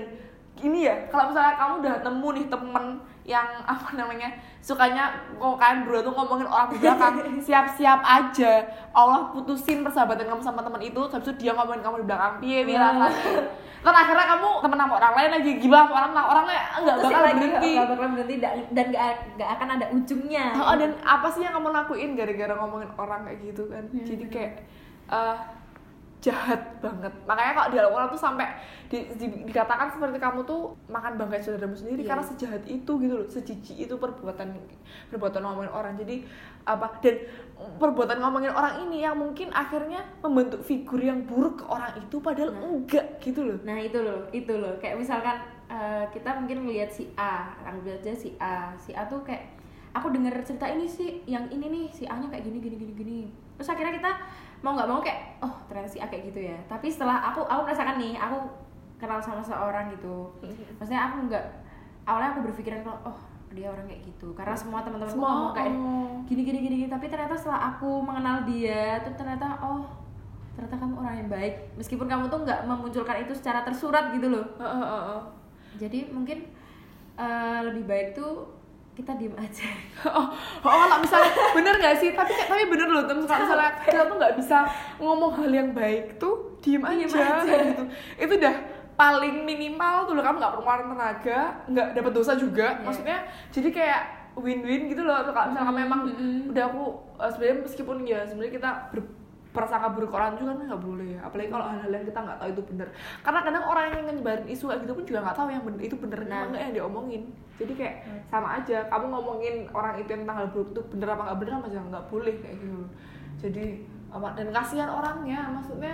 ini ya kalau misalnya kamu udah nemu nih temen yang apa namanya sukanya kok kalian berdua tuh ngomongin orang di belakang siap-siap aja Allah putusin persahabatan kamu sama teman itu habis itu dia ngomongin kamu di belakang. Piye piye Wah. rasanya? Ntar akhirnya kamu temen sama orang lain lagi gibah sama orang lain orangnya nggak Terus bakal lagi berhenti. nggak bakal berhenti dan nggak akan ada ujungnya. Oh, dan apa sih yang kamu lakuin gara-gara ngomongin orang kayak gitu kan? Iya, jadi kayak eh, jahat banget makanya kalau di Al-Quran tuh sampai di- di- dikatakan seperti kamu tuh makan bangkai saudaramu sendiri Iya. karena sejahat itu gitu loh sejijik itu perbuatan perbuatan ngomongin orang jadi apa dan perbuatan ngomongin orang ini yang mungkin akhirnya membentuk figur yang buruk ke orang itu padahal Nah. enggak gitu loh Nah itu loh, itu loh. Kayak misalkan eh, kita mungkin ngelihat si A, anggap aja si A, si A tuh kayak aku denger cerita ini sih, yang ini nih si A nya kayak gini gini gini gini. Terus akhirnya kita mau nggak mau kayak oh ternyata si A kayak gitu ya. Tapi setelah aku aku merasakan nih, aku kenal sama seorang gitu. Maksudnya aku nggak awalnya aku berpikiran kalau oh dia orang kayak gitu karena semua teman-temanku Semua, ngomong kayak oh. gini gini gini gini. tapi ternyata setelah aku mengenal dia tuh ternyata oh ternyata kamu orang yang baik meskipun kamu tuh nggak memunculkan itu secara tersurat gitu loh jadi mungkin eh, lebih baik tuh kita diem aja. Oh, oh kalau misalnya bener gak sih? Tapi tapi bener loh tem. Kalau misalnya kita tuh nggak bisa ngomong hal yang baik tuh diem aja, Diem aja. kayak gitu. Itu udah paling minimal tuh loh kamu nggak perlu ngeluarin tenaga nggak dapat dosa juga. Iya. maksudnya jadi kayak win-win gitu loh. Kalau misalnya kamu memang Mm-mm. udah aku eh, sebenarnya meskipun ya sebenarnya kita berprasangka buruk orang juga kan nggak boleh. Ya apalagi kalau hal-hal yang kita nggak tahu itu bener. Karena kadang orang yang nyebarin isu kayak gitu pun juga nggak tahu yang bener itu bener Nah. nggak yang diomongin. Jadi kayak sama aja kamu ngomongin orang itu yang tentang hal buruk itu bener apa nggak bener apa jangan nggak boleh kayak gitu. Jadi dan kasihan orangnya maksudnya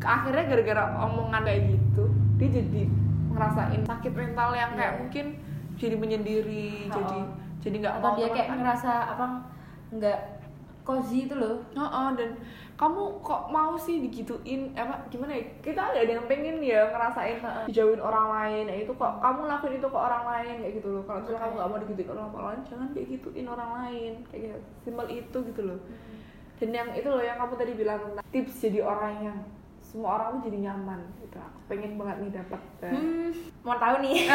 akhirnya gara-gara omongan kayak gitu dia jadi ngerasain sakit mental yang kayak Iya. mungkin jadi menyendiri Oh. jadi jadi nggak atau mau dia kayak teman- ngerasa apa nggak cozy itu loh. Heeh, dan kamu kok mau sih digituin? Apa gimana ya? Kita nggak ada yang pengen ya ngerasain Heeh. dijauhin orang lain. Ya itu kok kamu lakuin itu ke orang lain kayak gitu loh. Kalau misalnya kamu Makanya. nggak mau digituin orang lain jangan kayak gituin orang lain. Kayak gitu. Simpel itu gitu loh. Dan yang itu loh yang kamu tadi bilang tentang tips jadi orang yang semua orang tuh jadi nyaman gitu. Aku pengen banget nih dapat eh, hmm, mau tahu nih.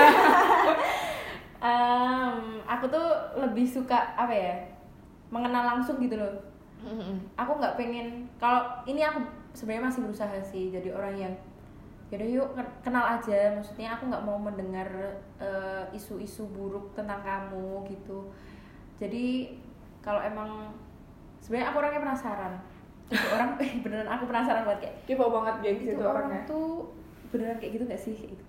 Em, aku tuh lebih suka apa ya mengenal langsung gitu loh aku nggak pengen kalau ini aku sebenarnya masih berusaha sih jadi orang yang yaudah yuk ken- kenal aja. Maksudnya aku nggak mau mendengar eh, isu-isu buruk tentang kamu gitu. Jadi kalau emang sebenarnya aku orangnya penasaran. Itu orang eh beneran aku penasaran banget kayak kepo banget gengs itu itu orang orangnya. tuh beneran kayak gitu gak sih? Gitu.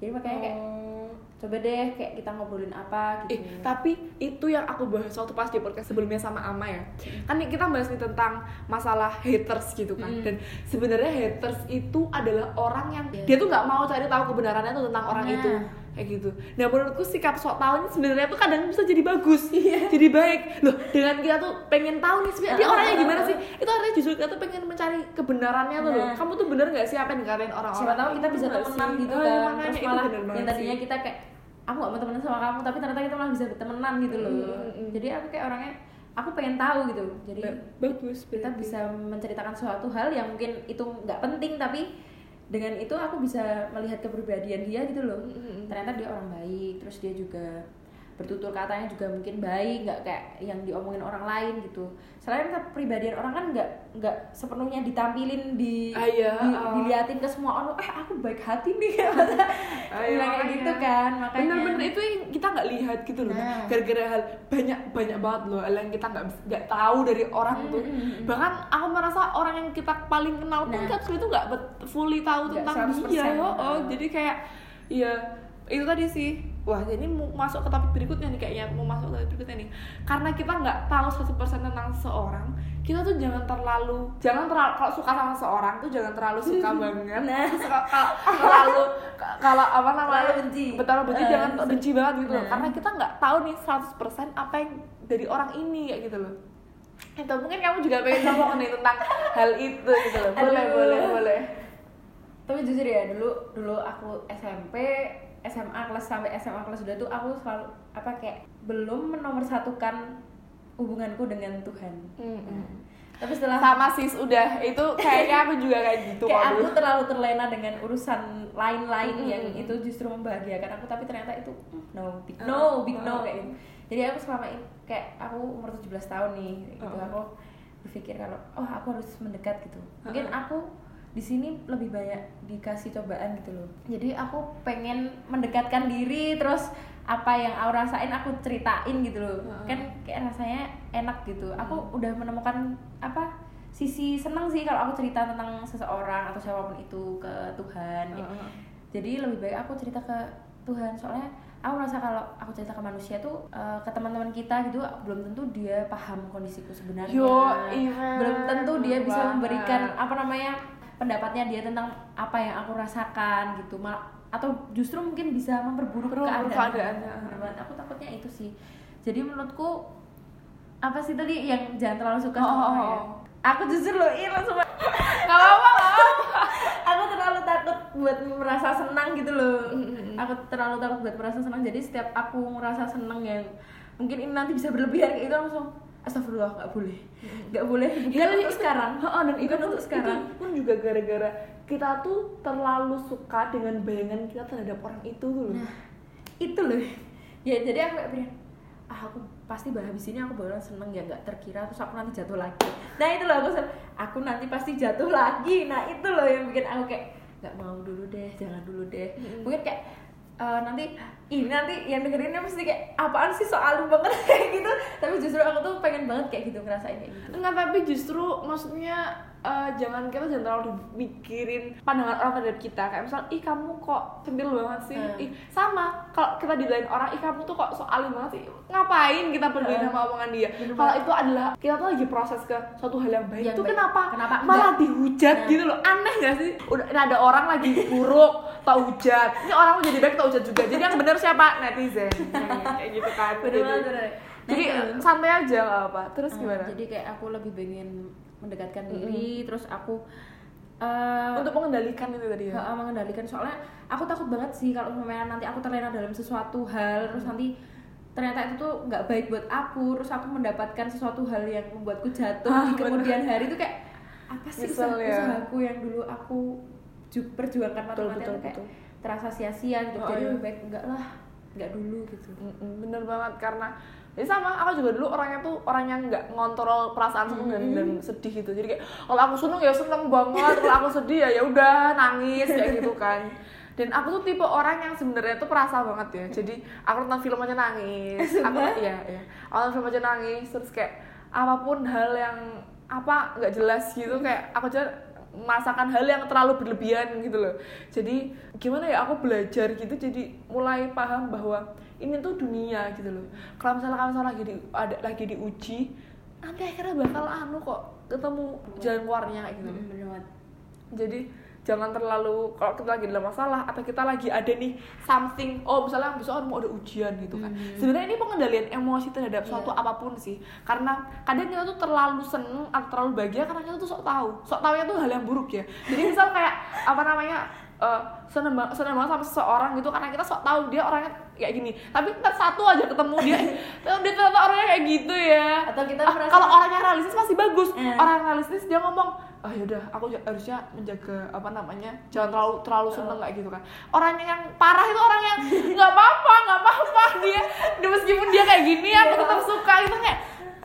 jadi makanya kayak Oh. Coba deh kayak kita ngobrolin apa Eh, gitu tapi itu yang aku bahas waktu pas di podcast sebelumnya sama Ama ya. Kan kita bahas nih tentang masalah haters gitu kan. Mm. Dan sebenarnya haters itu adalah orang yang Iya. dia tuh nggak mau cari tahu kebenarannya tuh tentang orang Nah. itu. Kayak gitu. Nah, menurutku sikap sok tahu ini sebenarnya tuh kadang bisa jadi bagus, jadi baik. Loh, dengan kita tuh pengen tahu nih sebenarnya dia Ah, orangnya ah, gimana ah. sih? Itu artinya justru kita tuh pengen mencari kebenarannya tuh loh. Nah. Kamu tuh bener nggak sih apa yang dikatain orang-orang? siapa tahu kita Itu bisa temenan gitu Oh, kan makanya terus malah yang tadinya kita kayak aku gak mau temenan sama kamu tapi ternyata kita malah bisa temenan gitu loh Mm, mm, mm. jadi aku kayak orangnya aku pengen tahu gitu jadi Ba- bagus kita bisa menceritakan suatu hal yang mungkin itu nggak penting tapi dengan itu aku bisa melihat kepribadian dia gitu loh Mm, mm, mm. ternyata dia orang baik terus dia juga bertutur katanya juga mungkin baik nggak kayak yang diomongin orang lain gitu selain kepribadian orang kan nggak nggak sepenuhnya ditampilin di, Ah, iya, di- ah. diliatin ke semua orang eh aku baik hati nih masa Ah, iya, bilang kayak makanya. gitu kan makanya bener-bener itu yang kita nggak lihat gitu loh Nah. gara-gara hal banyak banyak banget loh hal yang kita nggak nggak tahu dari orang Hmm, tuh hmm, hmm. bahkan aku merasa orang yang kita paling kenal pun Nah. kan tuh nggak fully tahu tentang 100%. dia oh, oh Ah. jadi kayak ya itu tadi sih wah ini mau masuk ke topik berikutnya nih kayaknya mau masuk ke topik berikutnya nih karena kita nggak tahu 100% tentang seseorang kita tuh jangan terlalu jangan terlalu kalau suka sama seorang tuh jangan terlalu suka banget Nah. Suka- kalau terlalu kalau apa namanya benci. betul benci Eh, jangan benci banget gitu loh nah. karena kita nggak tahu nih 100% apa yang dari orang ini kayak gitu loh itu mungkin kamu juga pengen ngomong nih tentang hal itu gitu loh boleh Aduh. boleh boleh tapi jujur ya dulu dulu aku SMP SMA kelas sampai SMA kelas udah tuh aku selalu apa kayak belum menomorsatukan hubunganku dengan Tuhan Mm-mm. tapi setelah sama sis udah itu kayaknya aku juga kayak gitu kayak aku dulu. terlalu terlena dengan urusan lain-lain Mm-mm. yang itu justru membahagiakan aku tapi ternyata itu mm, no big no big no kayak gitu jadi aku selama ini kayak aku umur 17 tahun nih gitu Uh. aku berpikir kalau oh aku harus mendekat gitu mungkin Uh. aku di sini lebih banyak dikasih cobaan gitu loh. Jadi aku pengen mendekatkan diri terus apa yang aku rasain aku ceritain gitu loh. Heeh. kan kayak rasanya enak gitu. Aku udah menemukan apa sisi seneng sih kalau aku cerita tentang seseorang atau siapa pun itu ke Tuhan Heeh. jadi lebih baik aku cerita ke Tuhan. Soalnya aku rasa kalau aku cerita ke manusia tuh eh, ke teman-teman kita gitu belum tentu dia paham kondisiku sebenarnya. Yo, iya. belum tentu dia bisa memberikan apa namanya pendapatnya dia tentang apa yang aku rasakan gitu. Malah atau justru mungkin bisa memperburuk Memperburuk keadaan. banget. aku takutnya itu sih. Jadi menurutku apa sih tadi yang jangan terlalu suka Oh, sama oh, ya? oh. aku jujur loh ini langsung Gak apa-apa, aku terlalu takut buat merasa senang gitu loh. Aku terlalu takut buat merasa senang. Jadi setiap aku merasa senang yang mungkin ini nanti bisa berlebihan kayak itu langsung astagfirullah nggak boleh. Nggak boleh bukan untuk sekarang. Heeh, dan itu untuk sekarang. itu pun juga gara-gara kita tuh terlalu suka dengan bayangan kita terhadap orang itu loh. nah itu loh. Ya jadi aku kayak bilang ah aku pasti habis ini aku bakalan seneng ya nggak terkira terus aku nanti jatuh lagi. Nah itu loh aku aku nanti pasti jatuh lagi. Nah itu loh yang bikin aku kayak nggak mau dulu deh jangan dulu deh. Mungkin kayak eh, nanti ini nanti yang dengerinnya pasti kayak apaan sih soal banget? Kayak gitu. Tapi justru aku tuh pengen banget kayak gitu ngerasain kayak gitu. Enggak, tapi justru maksudnya eh, jangan kita jangan terlalu mikirin pandangan orang terhadap kita. Kayak misal ih kamu kok centil banget sih? Hmm. ih sama kalau kita dilain orang ih kamu tuh kok so alim banget sih? Ngapain kita peduli Hmm. sama omongan dia? Kalau itu adalah kita tuh lagi proses ke suatu hal yang baik Yang itu baik. kenapa? Kenapa? Malah enggak? dihujat Nah. gitu loh. Aneh gak sih? Udah ada orang lagi buruk tak hujat. Ini orang mau jadi baik tak hujat juga. Jadi yang bener siapa? Netizen. Kayak gitu kan. Bener jadi, bener. Nah, jadi santai aja gak apa terus Hmm, gimana? jadi kayak aku lebih pengen mendekatkan diri terus aku eh, untuk mengendalikan itu tadi ya? Heeh, mengendalikan. Soalnya aku takut banget sih kalau misalnya nanti aku terlena dalam sesuatu hal terus nanti ternyata itu tuh nggak baik buat aku terus aku mendapatkan sesuatu hal yang membuatku jatuh Ah, di kemudian hari itu kayak apa sih usaha ya. usahaku yang dulu aku perjuangkan mati-matian kayak betul. terasa sia-sia gitu. Oh, jadi iya. lebih baik enggak lah enggak dulu gitu. Bener banget karena ya sama aku juga dulu orangnya tuh orang yang nggak ngontrol perasaan seneng dan, dan sedih gitu. Jadi kayak kalau aku seneng ya seneng banget kalau aku sedih ya ya udah nangis kayak gitu kan. Dan aku tuh tipe orang yang sebenarnya tuh perasa banget ya. Jadi aku nonton film aja nangis. Aku iya iya. Aku nonton film aja nangis terus kayak apa pun hal yang apa nggak jelas gitu kayak aku aja merasakan hal yang terlalu berlebihan gitu loh. Jadi gimana ya aku belajar gitu jadi mulai paham bahwa ini tuh dunia gitu loh. Kalau misalnya kamu lagi di ada lagi diuji nanti akhirnya bakal anu kok ketemu jalan keluarnya gitu. Banget. jadi jangan terlalu kalau kita lagi dalam masalah atau kita lagi ada nih something oh misalnya besok mau ada ujian gitu kan. Hmm. sebenarnya ini pengendalian emosi terhadap suatu Iya. apa pun sih. Karena kadang kita tuh terlalu seneng atau terlalu bahagia karena kita tuh sok tahu. Sok tahunya tuh hal yang buruk ya. Jadi misal kayak apa namanya eh seneng banget seneng banget sama seseorang gitu karena kita sok tahu dia orangnya kayak gini. Tapi ntar satu aja ketemu dia dia ternyata orangnya kayak gitu ya. Atau kita Ah, merasa kalau orangnya realistis masih bagus. Eh. orang realistis dia ngomong ah yaudah aku harusnya menjaga apa namanya jangan terlalu terlalu seneng kayak gitu kan orang yang parah itu orang yang nggak apa-apa nggak apa-apa dia dia meskipun dia kayak gini aku tetap suka gitu kayak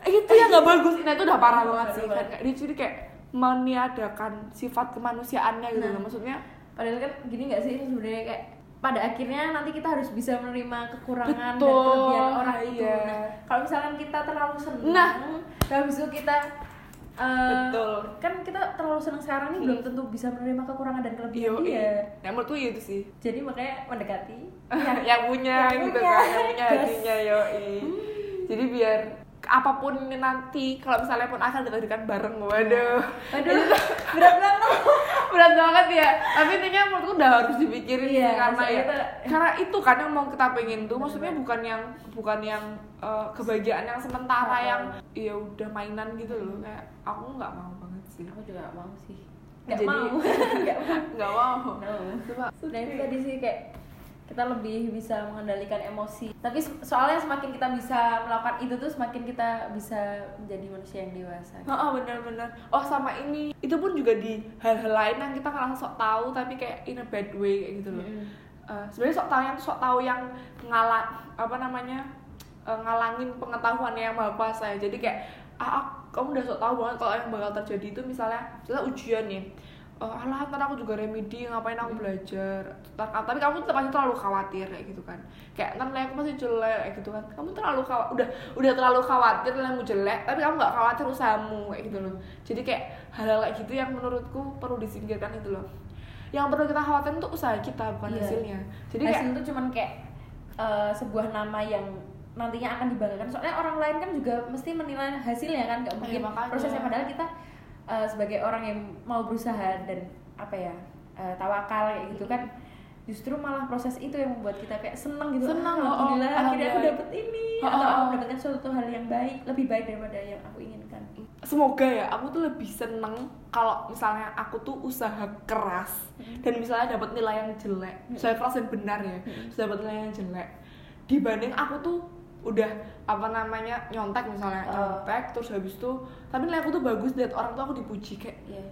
itu yang nggak bagus nah itu udah parah banget sih kan kayak dia jadi kayak meniadakan sifat kemanusiaannya gitu Nah. loh maksudnya padahal kan gini nggak sih sebenarnya kayak pada akhirnya nanti kita harus bisa menerima kekurangan dan Betul, kelebihan orang itu. iya. Nah, kalau misalkan kita terlalu senang, Nah. dan habis itu kita eh, Betul. kan kita terlalu senang sekarang nih belum tentu bisa menerima kekurangan dan kelebihan Iya, dia. yang menurutku itu sih Jadi makanya mendekati. yang punya Yang gitu punya. kan yang punya Yes. hatinya yoi jadi biar apa pun ini nanti kalau misalnya pun akan ditakdirkan bareng waduh Aduh, berat banget. berat banget ya tapi intinya menurutku udah harus dipikirin Iya, karena ya itu- karena itu kan yang mau kita pengen tuh maksudnya bukan yang bukan yang eh, kebahagiaan yang sementara Oh. yang ya udah mainan gitu loh kayak aku nggak mau banget sih Aku juga gak mau sih. Gak Jadi- mau. Gak mau. nggak mau No. Coba. Nah itu tadi sih kayak kita lebih bisa mengendalikan emosi. Tapi soalnya semakin kita bisa melakukan itu tuh semakin kita bisa menjadi manusia yang dewasa. Oh, benar-benar. Oh, sama ini. Itu pun juga di hal-hal lain yang kita ngerasa sok tahu tapi kayak in a bad way kayak gitu loh. Mm-mm. Eh, sebenarnya sok tahu yang sok tahu yang ngalah apa namanya? Eh, ngalangin pengetahuannya yang maha kuasa ya. Jadi kayak ah, ah, kamu udah sok tahu banget kalau yang bakal terjadi itu misalnya misalnya ujian nih. oh, alah ntar aku juga remedi ngapain aku belajar Ntar- tapi kamu tetap aja terlalu khawatir kayak gitu kan kayak ntar nilai aku masih jelek kayak gitu kan kamu terlalu khawatir udah udah terlalu khawatir nilaimu jelek tapi kamu nggak khawatir usahamu kayak gitu loh jadi kayak hal-hal kayak gitu yang menurutku perlu disingkirkan itu loh yang perlu kita khawatir itu usaha kita bukan Iya. hasilnya jadi kayak hasil itu cuman kayak eh, sebuah nama yang nantinya akan dibanggakan soalnya orang lain kan juga mesti menilai hasilnya kan nggak mungkin Iya, makanya. prosesnya padahal kita eh, sebagai orang yang mau berusaha dan apa ya eh, tawakal kayak gitu kan justru malah proses itu yang membuat kita kayak seneng gitu Seneng, Ah, oh, oh, alhamdulillah akhirnya aku dapet ini Oh, atau oh, aku oh. mendapatkan suatu hal yang baik lebih baik daripada yang aku inginkan semoga ya aku tuh lebih seneng kalau misalnya aku tuh usaha keras Hmm. dan misalnya dapat nilai yang jelek usaha keras yang benar ya Hmm. dapat nilai yang jelek dibanding aku tuh udah apa namanya nyontek misalnya Oh. nyontek terus habis itu tapi nilai aku tuh bagus lihat orang tuh aku dipuji kayak Iya.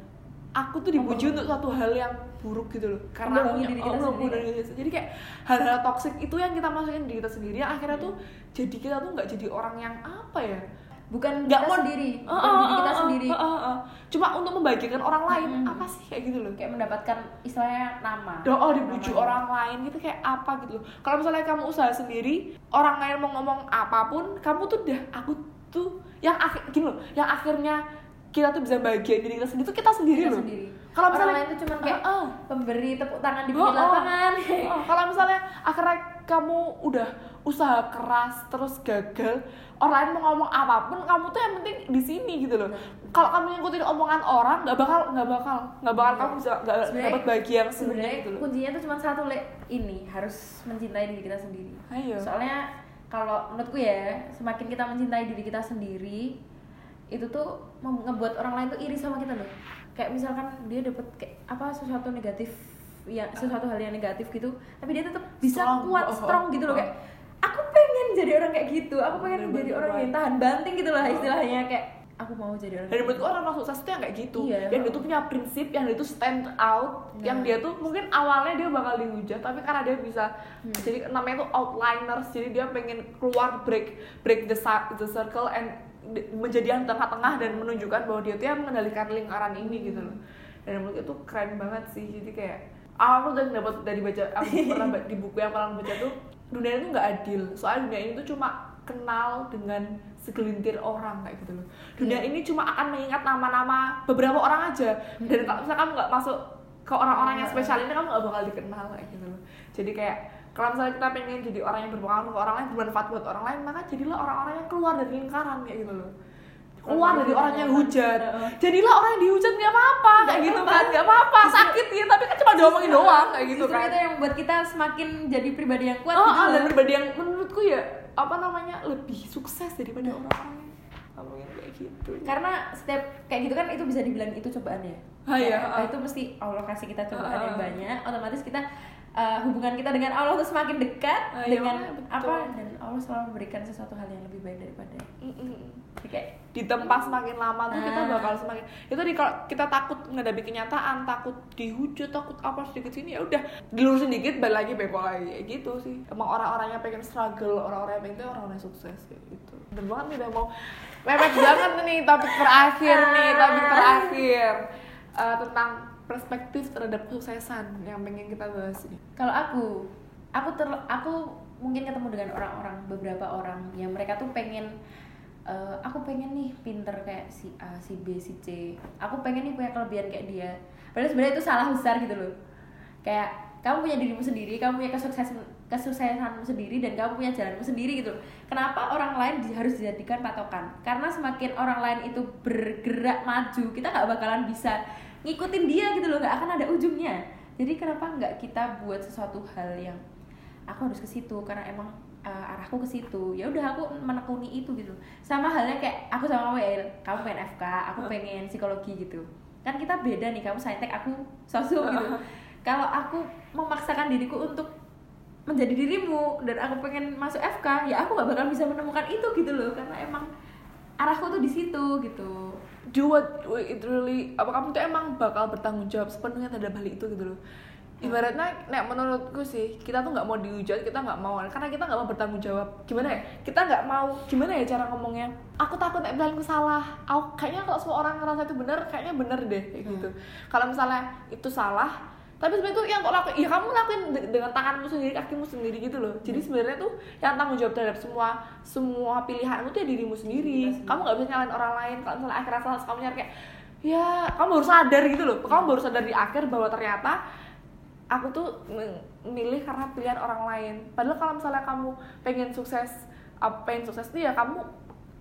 aku tuh dipuji untuk suatu hal yang buruk gitu loh karena aku diri kita oh, sendiri. jadi kayak hal-hal toksik itu yang kita masukin di kita sendiri yang akhirnya tuh jadi kita tuh nggak jadi orang yang apa ya bukan nggak kita mau sendiri Ah, bukan diri kita ah, sendiri ah, ah. cuma untuk membagikan orang lain Mm-mm. apa sih kayak gitu loh kayak mendapatkan istilahnya nama doa dipuji Namanya. orang lain gitu kayak apa gitu loh kalau misalnya kamu usaha sendiri orang lain mau ngomong apa pun kamu tuh udah aku tuh yang akhir gini loh yang akhirnya kita tuh bisa bahagia diri kita sendiri tuh kita sendiri Kita loh sendiri. kalau orang misalnya lain tuh cuma kayak ah. pemberi tepuk tangan di Oh, pinggir oh. lapangan Oh, kalau misalnya akhirnya kamu udah usaha keras terus gagal. Orang lain mau ngomong apa pun kamu tuh yang penting di sini gitu loh. Kalau kamu ngikutin omongan orang nggak bakal nggak bakal nggak bakal kamu bisa nggak dapat bahagia yang sebenarnya gitu loh. kuncinya tuh cuma satu le ini harus mencintai diri kita sendiri. Ayo. Soalnya kalau menurutku ya semakin kita mencintai diri kita sendiri itu tuh ngebuat orang lain tuh iri sama kita loh. Kayak misalkan dia dapat kayak apa sesuatu negatif ya sesuatu hal yang negatif gitu tapi dia tetap bisa Strong. kuat Oh, strong gitu loh. oh. kayak aku pengen jadi orang kayak gitu aku pengen Bener-bener jadi orang yang tahan banting gitu lah istilahnya kayak aku mau jadi orang dan menurutku gitu. orang orang sukses tuh yang kayak gitu Iya. yang dia tuh punya prinsip yang dia tuh stand out Nah. yang dia tuh mungkin awalnya dia bakal dihujat tapi karena dia bisa Hmm. jadi namanya tuh outliners jadi dia pengen keluar break break the, the circle and di- menjadi yang tengah-tengah dan menunjukkan bahwa dia tuh yang mengendalikan lingkaran ini gitu loh dan menurut itu keren banget sih jadi kayak aku udah dapat dari baca aku pernah di buku yang pernah baca tuh dunia itu nggak adil. Soalnya dunia ini tuh cuma kenal dengan segelintir orang kayak gitu loh. Dunia Iya. ini cuma akan mengingat nama-nama beberapa orang aja. Dan kalau misalnya kamu nggak masuk ke orang-orang yang spesial ini kamu nggak bakal dikenal kayak gitu loh. Jadi kayak kalau misalnya kita pengen jadi orang yang berpengaruh ke orang lain bermanfaat buat orang lain maka jadilah orang-orang yang keluar dari lingkaran kayak gitu loh keluar dari orang yang hujat. Jadilah orang yang dihujat nggak apa-apa kayak gitu kan. Nggak apa-apa sakit ya tapi kan cuma diomongin doang kayak gitu kan. itu yang membuat kita semakin jadi pribadi yang kuat oh, gitu ah, dan pribadi yang menurutku ya apa namanya lebih sukses daripada orang-orang yang ngomongin kayak gitu. Karena setiap kayak gitu kan itu bisa dibilang itu cobaan ya. Ah, iya, Kayak, ah. itu mesti Allah kasih kita cobaan Ah, ah. yang banyak otomatis kita uh, hubungan kita dengan Allah tuh semakin dekat Ah, iya, dengan betul. apa dan Allah selalu memberikan sesuatu hal yang lebih baik daripada Mm-mm. Jadi kayak ditempa semakin lama tuh kita Ah. bakal semakin itu di kalau kita takut menghadapi kenyataan takut dihujat takut apa sedikit sini ya udah dilurusin dikit balik lagi beko lagi gitu sih emang orang-orang yang pengen struggle orang-orang yang pengen itu orang-orang yang sukses kayak gitu bener banget nih udah mau mepet banget nih topik terakhir nih topik terakhir Eh, tentang perspektif terhadap kesuksesan yang pengen kita bahas nih kalau aku aku ter aku mungkin ketemu dengan orang-orang beberapa orang yang mereka tuh pengen eh, aku pengen nih pinter kayak si A, si B, si C. Aku pengen nih punya kelebihan kayak dia. Padahal sebenarnya itu salah besar gitu loh. Kayak kamu punya dirimu sendiri, kamu punya kesuksesan kesuksesanmu sendiri dan kamu punya jalanmu sendiri gitu. Kenapa orang lain harus dijadikan patokan? Karena semakin orang lain itu bergerak maju, kita nggak bakalan bisa ngikutin dia gitu loh, nggak akan ada ujungnya. Jadi kenapa nggak kita buat sesuatu hal yang aku harus ke situ? Karena emang uh, arahku ke situ. Ya udah aku menekuni itu gitu. Sama halnya kayak aku sama kamu ya kamu pengen FK aku pengen psikologi gitu. Kan kita beda nih kamu saintek aku sosok gitu. Kalau aku memaksakan diriku untuk menjadi dirimu dan aku pengen masuk FK ya aku nggak bakal bisa menemukan itu gitu loh. Karena emang arahku tuh di situ gitu do what it really apa kamu tuh emang bakal bertanggung jawab sepenuhnya terhadap hal itu gitu loh. Ibaratnya nek menurutku sih kita tuh nggak mau dihujat kita nggak mau karena kita nggak mau bertanggung jawab. Gimana ya? Kita nggak mau gimana ya cara ngomongnya? Aku takut nek bilangku salah. Aku kayaknya kalau semua orang ngerasa itu benar kayaknya bener deh kayak Hmm. gitu kalau misalnya itu salah tapi sebenarnya tuh yang kok lakuin ya kamu lakuin de- dengan tanganmu sendiri kakimu sendiri gitu loh. Jadi sebenarnya tuh yang tanggung jawab terhadap semua semua pilihanmu tuh ya dirimu sendiri. Sendiri. kamu nggak bisa nyalain orang lain. Kalau misalnya akhirnya salah kamu nyari kayak ya kamu baru sadar gitu loh. Kamu baru sadar di akhir bahwa ternyata aku tuh milih karena pilihan orang lain. Padahal kalau misalnya kamu pengen sukses apa pengen sukses tuh ya kamu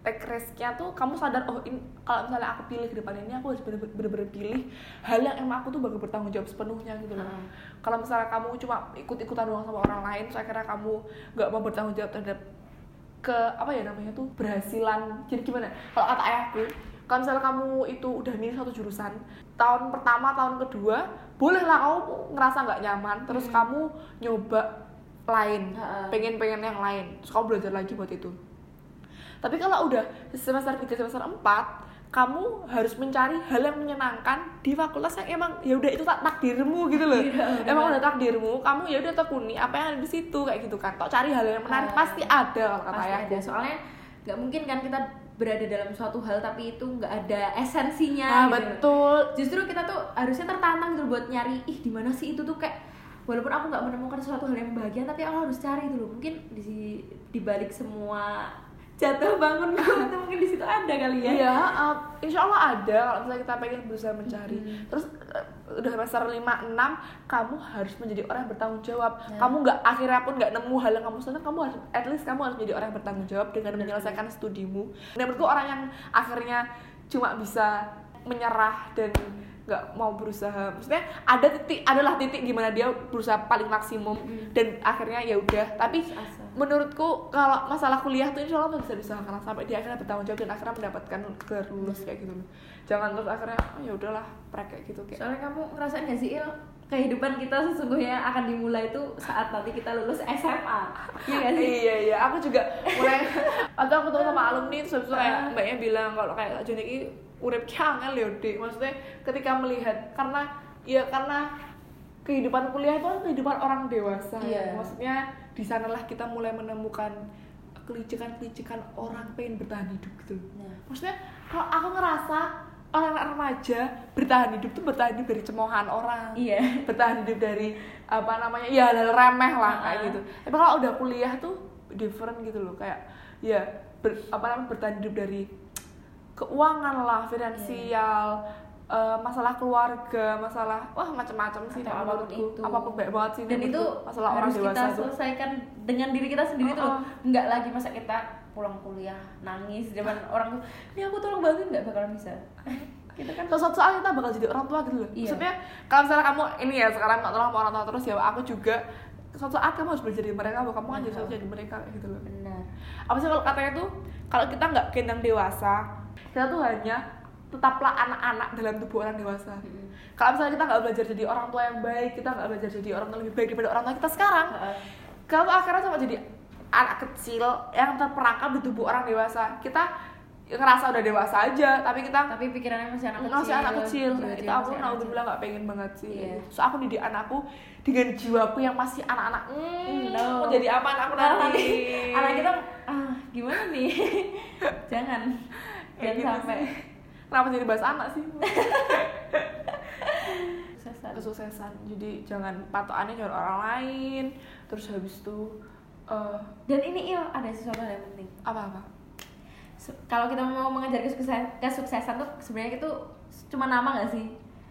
take risk-nya tuh kamu sadar oh ini kalau misalnya aku pilih ke depan ini aku harus bener-bener pilih hal yang emang aku tuh bakal bertanggung jawab sepenuhnya gitu loh Hmm. kalau misalnya kamu cuma ikut-ikutan doang sama orang lain terus akhirnya kamu nggak mau bertanggung jawab terhadap ke apa ya namanya tuh berhasilan jadi gimana kalau kata ayahku kalau misalnya kamu itu udah milih satu jurusan tahun pertama tahun kedua bolehlah kamu ngerasa nggak nyaman terus Hmm. kamu nyoba lain pengen pengen yang lain terus kamu belajar lagi buat itu tapi kalau udah semester 3 semester 4 kamu harus mencari hal yang menyenangkan di fakultas yang emang ya udah itu tak takdirmu gitu loh. Iya, emang udah takdirmu kamu ya udah tekuni apa yang ada di situ kayak gitu kan. Tok cari hal yang menarik Ah. pasti ada kalau kata pasti ayahku ada. Soalnya nggak mungkin kan kita berada dalam suatu hal tapi itu nggak ada ah esensinya gitu. betul. Justru kita tuh harusnya tertantang gitu buat nyari ih di mana sih itu tuh? Kayak walaupun aku nggak menemukan suatu hal yang bahagia tapi aku harus cari dulu mungkin di di balik semua jatuh bangun itu mungkin di situ ada kali ya Iya, uh, insya Allah ada kalau misalnya kita pengen berusaha mencari. Hmm. Terus uh, udah semester 5, 6, kamu harus menjadi orang yang bertanggung jawab. Nah. Kamu nggak akhirnya pun nggak nemu hal yang kamu senang, kamu harus at least kamu harus menjadi orang yang bertanggung jawab dengan Benar. menyelesaikan studimu. Dan menurutku orang yang akhirnya cuma bisa menyerah dan nggak mau berusaha maksudnya ada titik adalah titik di mana dia berusaha paling maksimum Hmm. dan akhirnya ya udah tapi. Menurutku kalau masalah kuliah tuh insya Allah tuh bisa diusahakan sampai dia akhirnya bertanggung jawab dan akhirnya mendapatkan gelar lulus kayak gitu loh. Jangan terus akhirnya oh, ya udahlah prek kayak gitu kayak. Soalnya kamu ngerasain gak sih Il? Kehidupan kita sesungguhnya akan dimulai itu saat nanti kita lulus SMA iya gak sih? Iya iya. Aku juga mulai atau aku tuh sama alumni terus habis itu kayak mbaknya bilang kalau kayak Joni ini urip kangen ya Dik. maksudnya ketika melihat karena ya karena kehidupan kuliah itu kan kehidupan orang dewasa. Iya. maksudnya di sanalah kita mulai menemukan kelicikan-kelicikan orang pengen bertahan hidup gitu. Nah. maksudnya kalau aku ngerasa orang remaja bertahan hidup tuh bertahan hidup dari cemoohan orang. Iya. Bertahan hidup dari apa namanya ya hal remeh lah kayak Uh-uh. gitu. Tapi kalau udah kuliah tuh different gitu loh kayak ya ber- apa namanya bertahan hidup dari keuangan lah finansial eh, masalah keluarga masalah wah macam-macam sih Atau apa pun itu. apa pun baik banget sih dan itu masalah orang harus kita dewasa tuh selesaikan dengan diri kita sendiri tuh Uh-uh. nggak lagi masa kita pulang kuliah nangis depan orang tuh ini aku tolong bantuin nggak bakalan bisa? Kita kan suatu saat kita bakal jadi orang tua gitu loh. Iya. maksudnya kalau misalnya kamu ini ya sekarang nggak tolong orang tua terus ya aku juga suatu saat kamu harus belajar dari mereka bahwa kamu kan jadi dari mereka gitu loh. Benar. Apa sih kalau katanya tuh kalau kita nggak gendang dewasa kita tuh hanya tetaplah anak-anak dalam tubuh orang dewasa. Mm-mm. kalau misalnya kita nggak belajar jadi orang tua yang baik kita nggak belajar jadi orang tua lebih baik daripada orang tua kita sekarang Heeh. kalau akhirnya cuma jadi anak kecil yang terperangkap di tubuh orang dewasa. Kita ngerasa udah dewasa aja tapi kita tapi pikirannya masih anak kecil. masih anak kecil. Jiwa-jiwa itu aku naudzubillah nggak pengen banget sih. Iya. so aku didik anakku dengan jiwaku yang masih anak-anak. Hmm, No. mau jadi apa anakku Nah, nanti? anak kita ah gimana nih? Jangan. Jangan gitu sampai. sih. Kenapa jadi bahas anak sih? Sesat kesuksesan. Jadi jangan patokannya nyuruh orang lain. Terus habis itu eh, dan ini il ada sesuatu yang penting. Apa apa kalau kita mau mengejar kesuksesan, kesuksesan tuh sebenarnya itu cuma nama gak sih?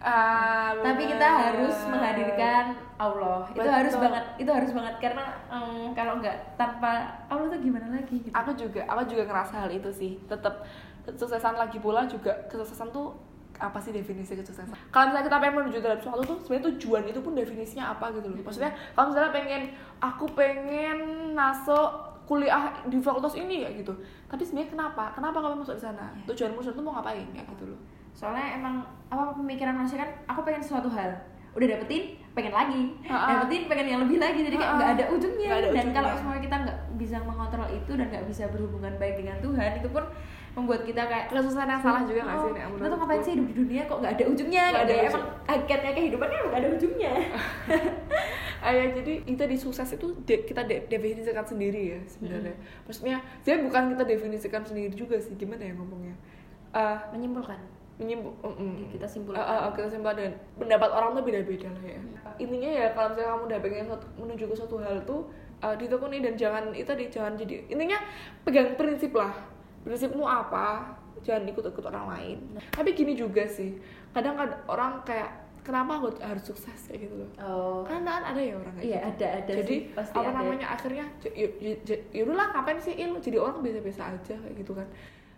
Ah, tapi kita bener. harus menghadirkan Allah. Itu harus Betul. banget itu harus banget. Karena em, kalau nggak tanpa Allah tuh gimana lagi gitu? Aku juga aku juga ngerasa hal itu sih. Tetap kesuksesan lagi pula juga kesuksesan tuh apa sih definisi kesuksesan? Kalau misalnya kita pengen menuju dalam sesuatu tuh sebenarnya tujuan itu pun definisinya apa gitu loh. Maksudnya kalau misalnya pengen aku pengen masuk kuliah di fakultas ini kayak gitu. Tapi sebenarnya kenapa? Kenapa kamu masuk di sana? Iya. tujuanmu tuh mau ngapain? Kayak gitu loh. Soalnya emang apa pemikiran manusia kan aku pengen sesuatu hal. Udah dapetin pengen lagi. Ha-ha. dapetin pengen yang lebih lagi. Jadi kayak nggak ada ujungnya. Nggak ada dan ujungnya. kalau semua kita nggak bisa mengontrol itu dan nggak bisa berhubungan baik dengan Tuhan itu pun membuat kita kayak kesuksesan yang salah juga nggak sih oh, Nek, kita tuh menurutku? ngapain sih hidup di dunia kok nggak ada ujungnya? Nggak ada ada ujung. emang hakikatnya kehidupannya nggak ada ujungnya. Ah, ya, jadi itu di sukses itu de- kita de- definisikan sendiri ya sebenarnya. Maksudnya jadi bukan kita definisikan sendiri juga sih gimana ya ngomongnya? Ah, menyimpulkan. menyimpul mm, mm. kita simpulkan. Ah, ah, kita simpulkan dan pendapat orang tuh beda-beda lah ya. Intinya ya kalau misalnya kamu udah pengen suatu- menuju ke suatu hal tuh uh, ditekuni dan jangan itu tadi jangan jadi intinya pegang prinsip lah prinsipmu apa? Jangan ikut-ikut orang lain. Tapi gini juga sih kadang kadang orang kayak kenapa aku harus sukses kayak gitu loh? Oh. Karena kan ada ya orang kayak Iya, gitu. ada- ada jadi sih, pasti apa ada. namanya akhirnya j- y- y- j- yaudah ngapain sih il? Jadi orang biasa-biasa aja kayak gitu kan.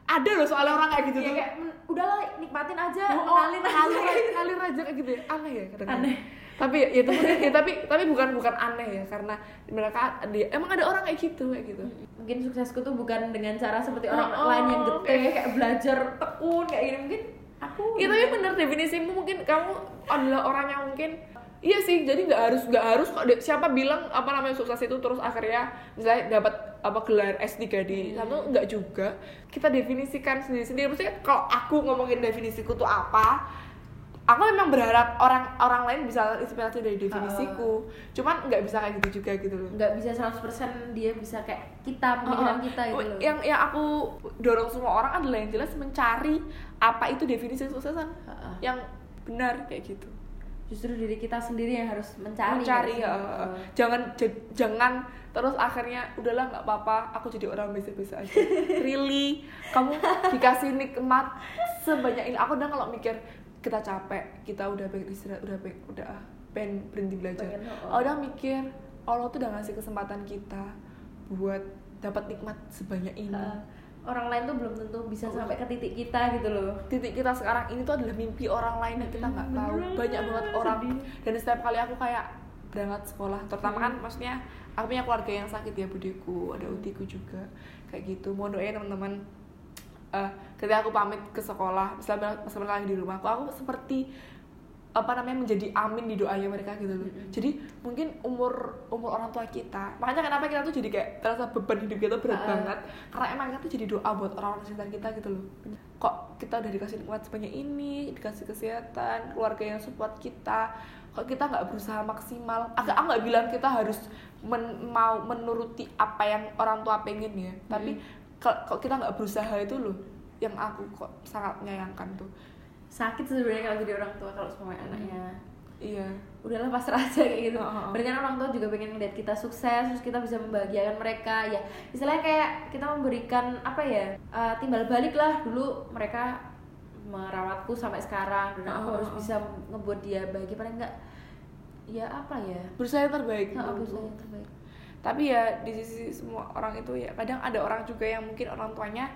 Ada loh soalnya orang kayak gitu Iya, tuh. kayak "Men- udahlah nikmatin aja Oh, mengalir aja ngalir, ngalir aja kayak gitu ya. Aneh ya kadang Aneh. Tapi ya, itu ya, tapi tapi bukan bukan aneh ya karena mereka dia emang ada orang kayak gitu kayak gitu. Mungkin suksesku tuh bukan dengan cara seperti orang Oh, oh, lain yang geteh kayak- kayak belajar tekun kayak gini. Mungkin aku Iya tapi bener definisimu mungkin kamu adalah orang yang mungkin Iya sih, jadi nggak harus nggak harus kok siapa bilang apa namanya sukses itu terus akhirnya misalnya dapat apa gelar S3 di satu nggak juga. Kita definisikan sendiri-sendiri. Maksudnya kalau aku ngomongin definisiku tuh apa, aku memang berharap orang orang lain bisa inspirasi dari definisiku. Cuman nggak bisa kayak gitu juga gitu loh. nggak bisa 100% dia bisa kayak kita pemikiran kita gitu loh. yang yang aku dorong semua orang adalah yang jelas mencari apa itu definisi kesuksesan Heeh. yang benar kayak gitu. Justru diri kita sendiri yang harus mencari mencari ya Heeh. jangan j- jangan terus akhirnya udahlah nggak apa-apa aku jadi orang biasa-biasa aja. Really? Kamu dikasih nikmat sebanyak ini. Aku udah kalau mikir kita capek kita udah pengen istirahat udah pengen udah ah, pengen berhenti belajar. Pengen, oh. udah mikir Allah tuh udah ngasih kesempatan kita buat dapat nikmat sebanyak ini. Heeh. orang lain tuh belum tentu bisa sampai ke titik kita gitu loh. Titik kita sekarang ini tuh adalah mimpi orang lain yang kita nggak tahu. Banyak banget orang. Sedih. dan setiap kali aku kayak berangkat sekolah terutama kan maksudnya aku punya keluarga yang sakit ya budeku ada utiku juga kayak gitu. Mau doain teman-teman eh ketika aku pamit ke sekolah misalnya mereka lagi di rumah aku aku seperti apa namanya menjadi amin di doanya mereka gitu loh. Jadi mungkin umur umur orang tua kita, makanya kenapa kita tuh jadi kayak terasa beban hidup kita berat Ah. banget karena emang kita tuh jadi doa buat orang-orang sekitar kita gitu loh. Kok kita udah dikasih nikmat sebanyak ini, dikasih kesehatan, keluarga yang support kita, kok kita nggak berusaha maksimal? Agak nggak bilang kita harus men- mau menuruti apa yang orang tua pengen ya, tapi kok kok kita nggak berusaha itu loh yang aku kok sangat menyayangkan tuh. sakit sebenarnya kalau jadi orang tua kalau semua anaknya Iya. udahlah pasrah aja kayak gitu. Oh, oh, oh. Berarti kan orang tua juga pengen lihat kita sukses, terus kita bisa membahagiakan mereka. Ya, istilahnya kayak kita memberikan apa ya eh, timbal balik lah dulu mereka merawatku sampai sekarang dan aku Oh, harus oh. bisa ngebuat dia bahagia paling enggak ya apa ya Berusaha yang terbaik. nah, berusaha yang terbaik tapi ya di sisi semua orang itu ya kadang ada orang juga yang mungkin orang tuanya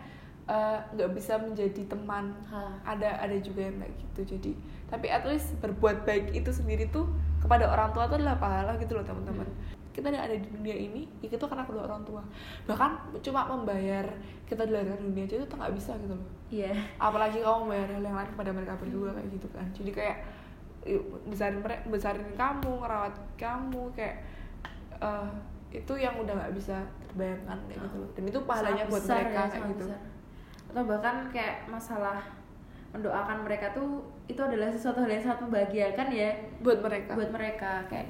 eh, nggak bisa menjadi teman. Hah. ada ada juga yang kayak gitu. Jadi tapi at least berbuat baik itu sendiri tuh kepada orang tua itu adalah pahala gitu loh teman-teman. Kita yang ada di dunia ini ya itu karena kedua orang tua. Bahkan cuma membayar kita dilahirkan di dunia aja itu tuh nggak bisa gitu loh. Iya. Apalagi kamu membayar hal yang lain kepada mereka berdua kayak gitu kan. Jadi kayak besarin mereka besarin kamu ngerawat kamu kayak eh, itu yang udah nggak bisa terbayangkan kayak gitu loh. Dan itu pahalanya Sangat buat besar mereka ya, kayak gitu. besar. Atau bahkan kayak masalah mendoakan mereka tuh itu adalah sesuatu hal yang sangat membahagiakan ya. Buat mereka. Buat mereka kayak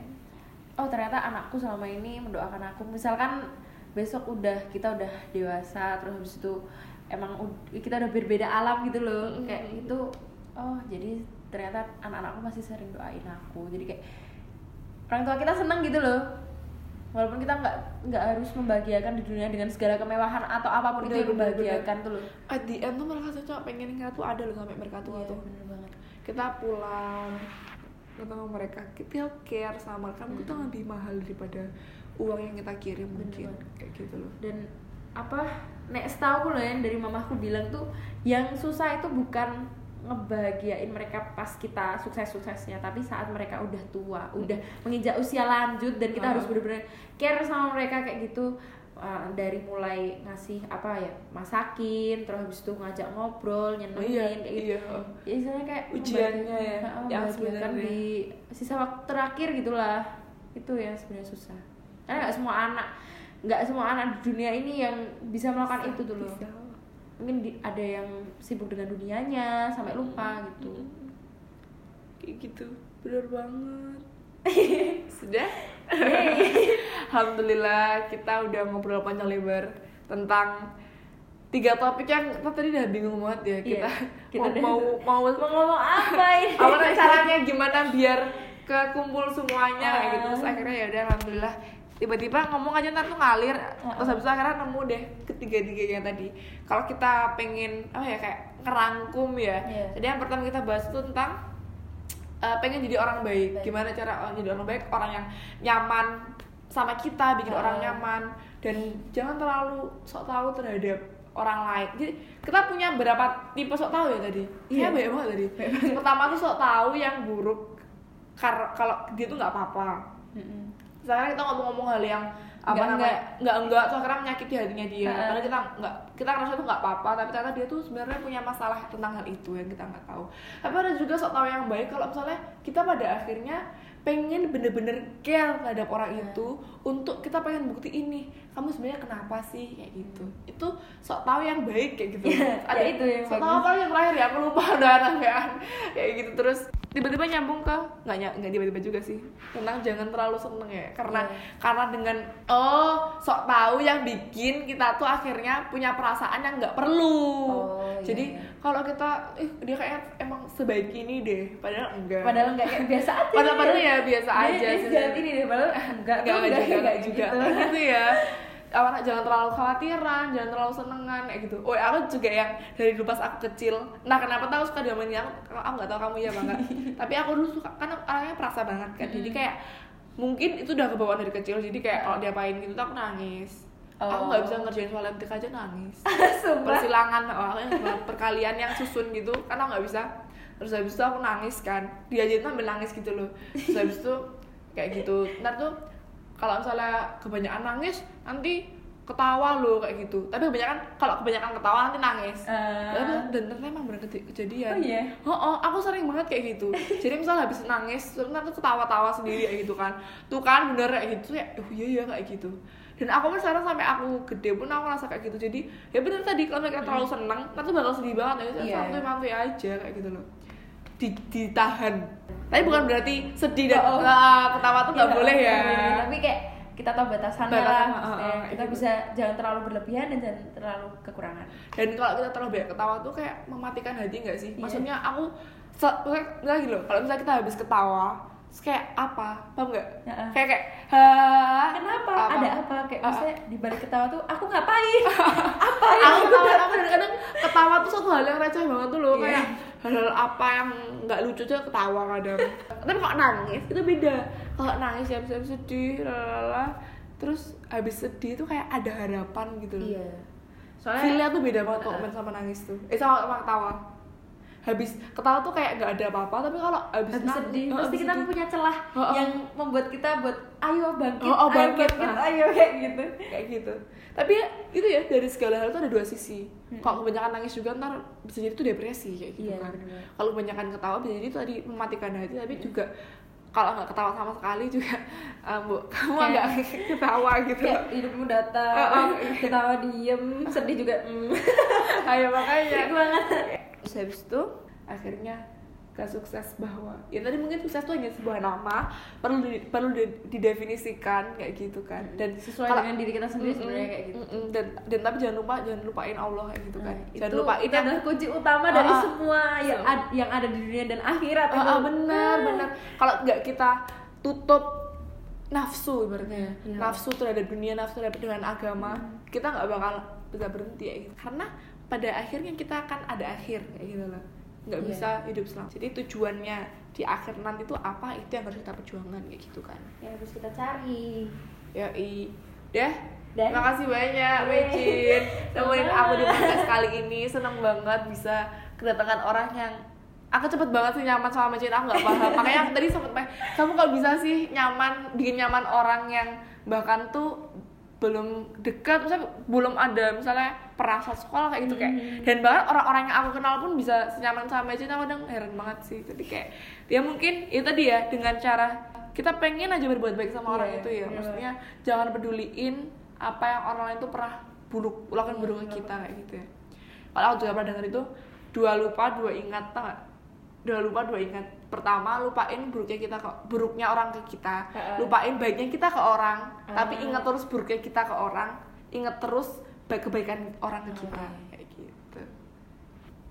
oh ternyata anakku selama ini mendoakan aku. Misalkan besok udah kita udah dewasa terus habis itu emang kita udah berbeda alam gitu loh. Mm-mm. kayak itu oh jadi ternyata anak-anakku masih sering doain aku. Jadi kayak orang tua kita seneng gitu loh walaupun kita nggak nggak harus membahagiakan di dunia dengan segala kemewahan atau apa pun itu Bener, yang bener, membahagiakan tuh loh. At the end tuh mereka tuh cuma pengen kita tuh ada loh sampai mereka tua Iya, tuh. bener banget. Kita pulang ketemu mereka. Kita care sama mereka itu Mm-mm. lebih mahal daripada uang yang kita kirim Bener mungkin. banget. kayak gitu loh. Dan apa nek setahu loh yang dari mamaku bilang tuh yang susah itu bukan ngebahagiain mereka pas kita sukses-suksesnya tapi saat mereka udah tua udah menginjak usia lanjut dan kita Ah. harus bener-bener care sama mereka kayak gitu Uh, dari mulai ngasih apa ya masakin terus habis itu ngajak ngobrol nyenengin Oh iya, kayak gitu iya. ya istilahnya kayak Ujiannya ya, yang sebenarnya. di sisa waktu terakhir gitulah itu yang sebenarnya susah karena nggak semua anak nggak semua anak di dunia ini yang bisa melakukan itu tuh loh Bisa. Mungkin di- ada yang sibuk dengan dunianya sampai lupa gitu. Kayak gitu. Bener banget. Sudah? Alhamdulillah kita udah ngobrol panjang lebar tentang tiga topik yang kita tadi udah bingung banget ya kita, Iya, kita mau mau mau Mau ngomong apa ini? apa nih caranya gimana biar kekumpul semuanya kayak gitu. Terus Ah. akhirnya ya udah alhamdulillah tiba-tiba ngomong aja ntar tuh ngalir terus habis itu akhirnya nemu deh ketiga tiganya tadi kalau kita pengen apa ya kayak ngerangkum ya Iya. jadi yang pertama kita bahas tuh tentang uh, pengen jadi orang baik. Baik. gimana cara uh, jadi orang baik orang yang nyaman sama kita bikin Ah. orang nyaman dan jangan terlalu sok tahu terhadap orang lain jadi kita punya berapa tipe sok tahu ya tadi iya Iya. banyak banget tadi pertama tuh sok tahu yang buruk kalau dia tuh nggak apa-apa Mm-mm. Sekarang kita ngomong-ngomong hal yang apa namanya nggak enggak tuh akhirnya menyakiti hatinya dia Heeh. padahal kita nggak kita ngerasa itu nggak apa-apa tapi ternyata dia tuh sebenarnya punya masalah tentang hal itu yang kita nggak tahu tapi ada juga sok tahu yang baik kalau misalnya kita pada akhirnya pengen bener-bener care terhadap orang Iya. itu untuk kita pengen bukti ini kamu sebenarnya kenapa sih? Kayak gitu. Itu sok tahu yang baik kayak gitu. Iya, ya itu yang sok tahu apa yang terakhir ya? Aku lupa udah namanya kayak gitu. Terus tiba-tiba nyambung ke nggak nggak tiba-tiba juga sih. Tentang jangan terlalu seneng ya. Karena Iya. karena dengan oh sok tahu yang bikin kita tuh akhirnya punya perasaan yang nggak perlu. Oh, iya, jadi iya. kalau kita ih dia kayaknya emang sebaik ini deh. Padahal enggak. Padahal enggak kayak biasa aja. padahal, padahal ya biasa Dia- aja dia sih. ini deh, padahal enggak, enggak tuh enggak juga enggak kayak juga. Gitu. gitu ya apa jangan terlalu khawatiran jangan terlalu senengan kayak gitu. Oh aku juga yang dari dulu pas aku kecil. Nah kenapa tahu suka diomelin aku aku nggak tahu kamu ya bangga tapi aku dulu suka karena orangnya perasa banget kan jadi kayak mungkin itu udah kebawaan dari kecil. Jadi kayak kalau diapain gitu tuh aku nangis. Aku Oh. nggak bisa ngerjain soal MTK aja nangis. Sumpah. persilangan oh, aku yang perkalian yang susun gitu karena nggak bisa. Terus habis itu aku nangis kan. Diajarin sambil nangis gitu loh. Terus habis itu kayak gitu. Ntar tuh kalau misalnya kebanyakan nangis nanti ketawa loh kayak gitu. Tapi kebanyakan kalau kebanyakan ketawa nanti nangis. Eh. Tapi dan ternyata emang bener kej- kejadian. Oh iya? oh, oh, aku sering banget kayak gitu. Jadi misalnya habis nangis terus nanti ketawa-tawa sendiri kayak gitu kan. Tuh kan bener kayak gitu. Ya oh iya iya kayak gitu. Dan aku pun sekarang sampai aku gede pun aku rasa kayak gitu. Jadi ya bener tadi kalau mereka terlalu senang nanti bakal sedih banget. Ya Iya. santuy mantuy aja kayak gitu loh. Di, ditahan tapi bukan berarti sedih dan Oh, oh. ah, ketawa tuh nggak Iya, boleh ya boleh. Tapi kayak kita tahu batasannya Batasan, lah. ah, maksudnya. ah, kita gitu. bisa jangan terlalu berlebihan dan jangan terlalu kekurangan. dan kalau kita terlalu banyak ketawa tuh kayak mematikan hati nggak sih Iya. maksudnya aku gitu loh kalau misalnya kita habis ketawa terus kayak apa paham nggak Heeh. kayak kayak ha Kenapa? apa? Ada apa? Kayak Ah, maksudnya di balik ketawa tuh aku ngapain? apa ya? aku ketawa aku kadang-kadang ketawa tuh suatu hal yang receh banget tuh loh Iya. kayak hal-hal apa yang nggak lucu aja ketawa kadang tapi kalau nangis itu beda kalau nangis ya bisa sedih lalala terus habis sedih tuh kayak ada harapan gitu loh Iya. Soalnya feelnya tuh beda banget kalau main sama nangis tuh eh sama, sama ketawa habis ketawa tuh kayak nggak ada apa-apa tapi kalau habis, habis sedih oh, pasti kita sedih. punya celah Oh, oh. yang membuat kita buat ayo bangkit, Oh, oh, ayo bangkit. bangkit, Ah. ayo kayak gitu. kayak gitu tapi ya, itu ya dari segala hal tuh ada dua sisi kalau kebanyakan nangis juga ntar bisa jadi tuh depresi kayak gitu Iya, kan kalau kebanyakan ketawa bisa jadi tadi mematikan hati tapi juga kalau nggak ketawa sama sekali juga eh, bu kamu agak ketawa gitu Kayak hidupmu datang, Oh, oh. ketawa diem, sedih juga. Mm. ayo makanya banget. terus habis itu akhirnya gak sukses bahwa ya tadi mungkin sukses tuh hanya sebuah nama perlu di- perlu di- didefinisikan kayak gitu kan dan Sesuai kalau- dengan diri kita sendiri Mm-mm, sebenarnya kayak gitu. mm-mm. dan dan tapi jangan lupa jangan lupain Allah kayak gitu kan Nah, jangan itu, lupain itu yang adalah kunci utama dari Ah, ah. semua yang So. ad- yang ada di dunia dan akhirat itu. ah, benar Ah. benar kalau nggak kita tutup nafsu ibaratnya Iya. nafsu terhadap dunia nafsu terhadap dengan agama kita nggak bakal bisa berhenti ya gitu. karena pada akhirnya kita akan ada akhir kayak gitu loh nggak Iya. bisa hidup selamanya jadi tujuannya di akhir nanti tuh apa itu yang harus kita perjuangkan kayak gitu kan Yang harus kita cari. ya i deh. Terima kasih banyak. Nemenin Sama-sama. aku di podcast kali ini. Seneng banget bisa kedatangan orang yang aku cepet banget sih nyaman sama Mecin. Aku nggak paham. Makanya aku tadi sempet kamu kalau bisa sih nyaman, bikin nyaman orang yang bahkan tuh belum dekat, misalnya belum ada misalnya perasa sekolah kayak gitu kayak Hmm. dan bahkan orang-orang yang aku kenal pun bisa senyaman sama Mecin aku kadang heran banget sih. Jadi kayak dia mungkin itu tadi ya dengan cara kita pengen aja berbuat baik sama orang Iya, itu ya. bener maksudnya jangan peduliin apa yang orang lain tuh pernah buruk lakukan Iya, buruk ke kita kayak gitu ya. Kalau aku juga pernah dengar itu dua lupa dua ingat tau gak? dua lupa dua ingat pertama lupain buruknya kita ke buruknya orang ke kita lupain baiknya kita ke orang tapi ingat terus buruknya kita ke orang ingat terus baik kebaikan orang ke kita kayak gitu.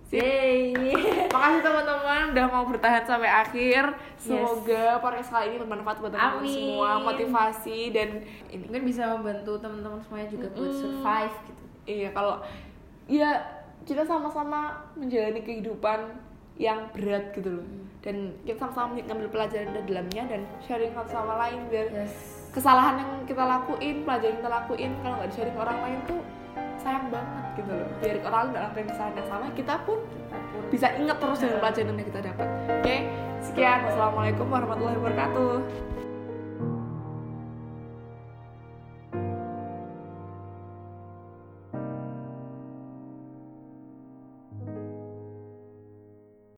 Yeay. Makasih teman-teman udah mau bertahan sampai akhir. Yes. Semoga podcast kali ini bermanfaat buat teman-teman semua, motivasi dan ini. Mungkin bisa membantu teman-teman semuanya juga buat Mm. survive gitu. Iya, kalau ya kita sama-sama menjalani kehidupan yang berat gitu loh. Dan kita sama-sama ngambil pelajaran dari dalamnya dan sharing satu sama lain biar Yes. kesalahan yang kita lakuin, pelajaran yang kita lakuin kalau nggak di-sharing ke orang lain tuh sayang banget gitu loh. Biar orang lain nggak ngelakuin kesalahan yang sama, kita pun bisa ingat terus dengan pelajaran yang kita dapat. Oke, sekian. Wassalamualaikum warahmatullahi wabarakatuh.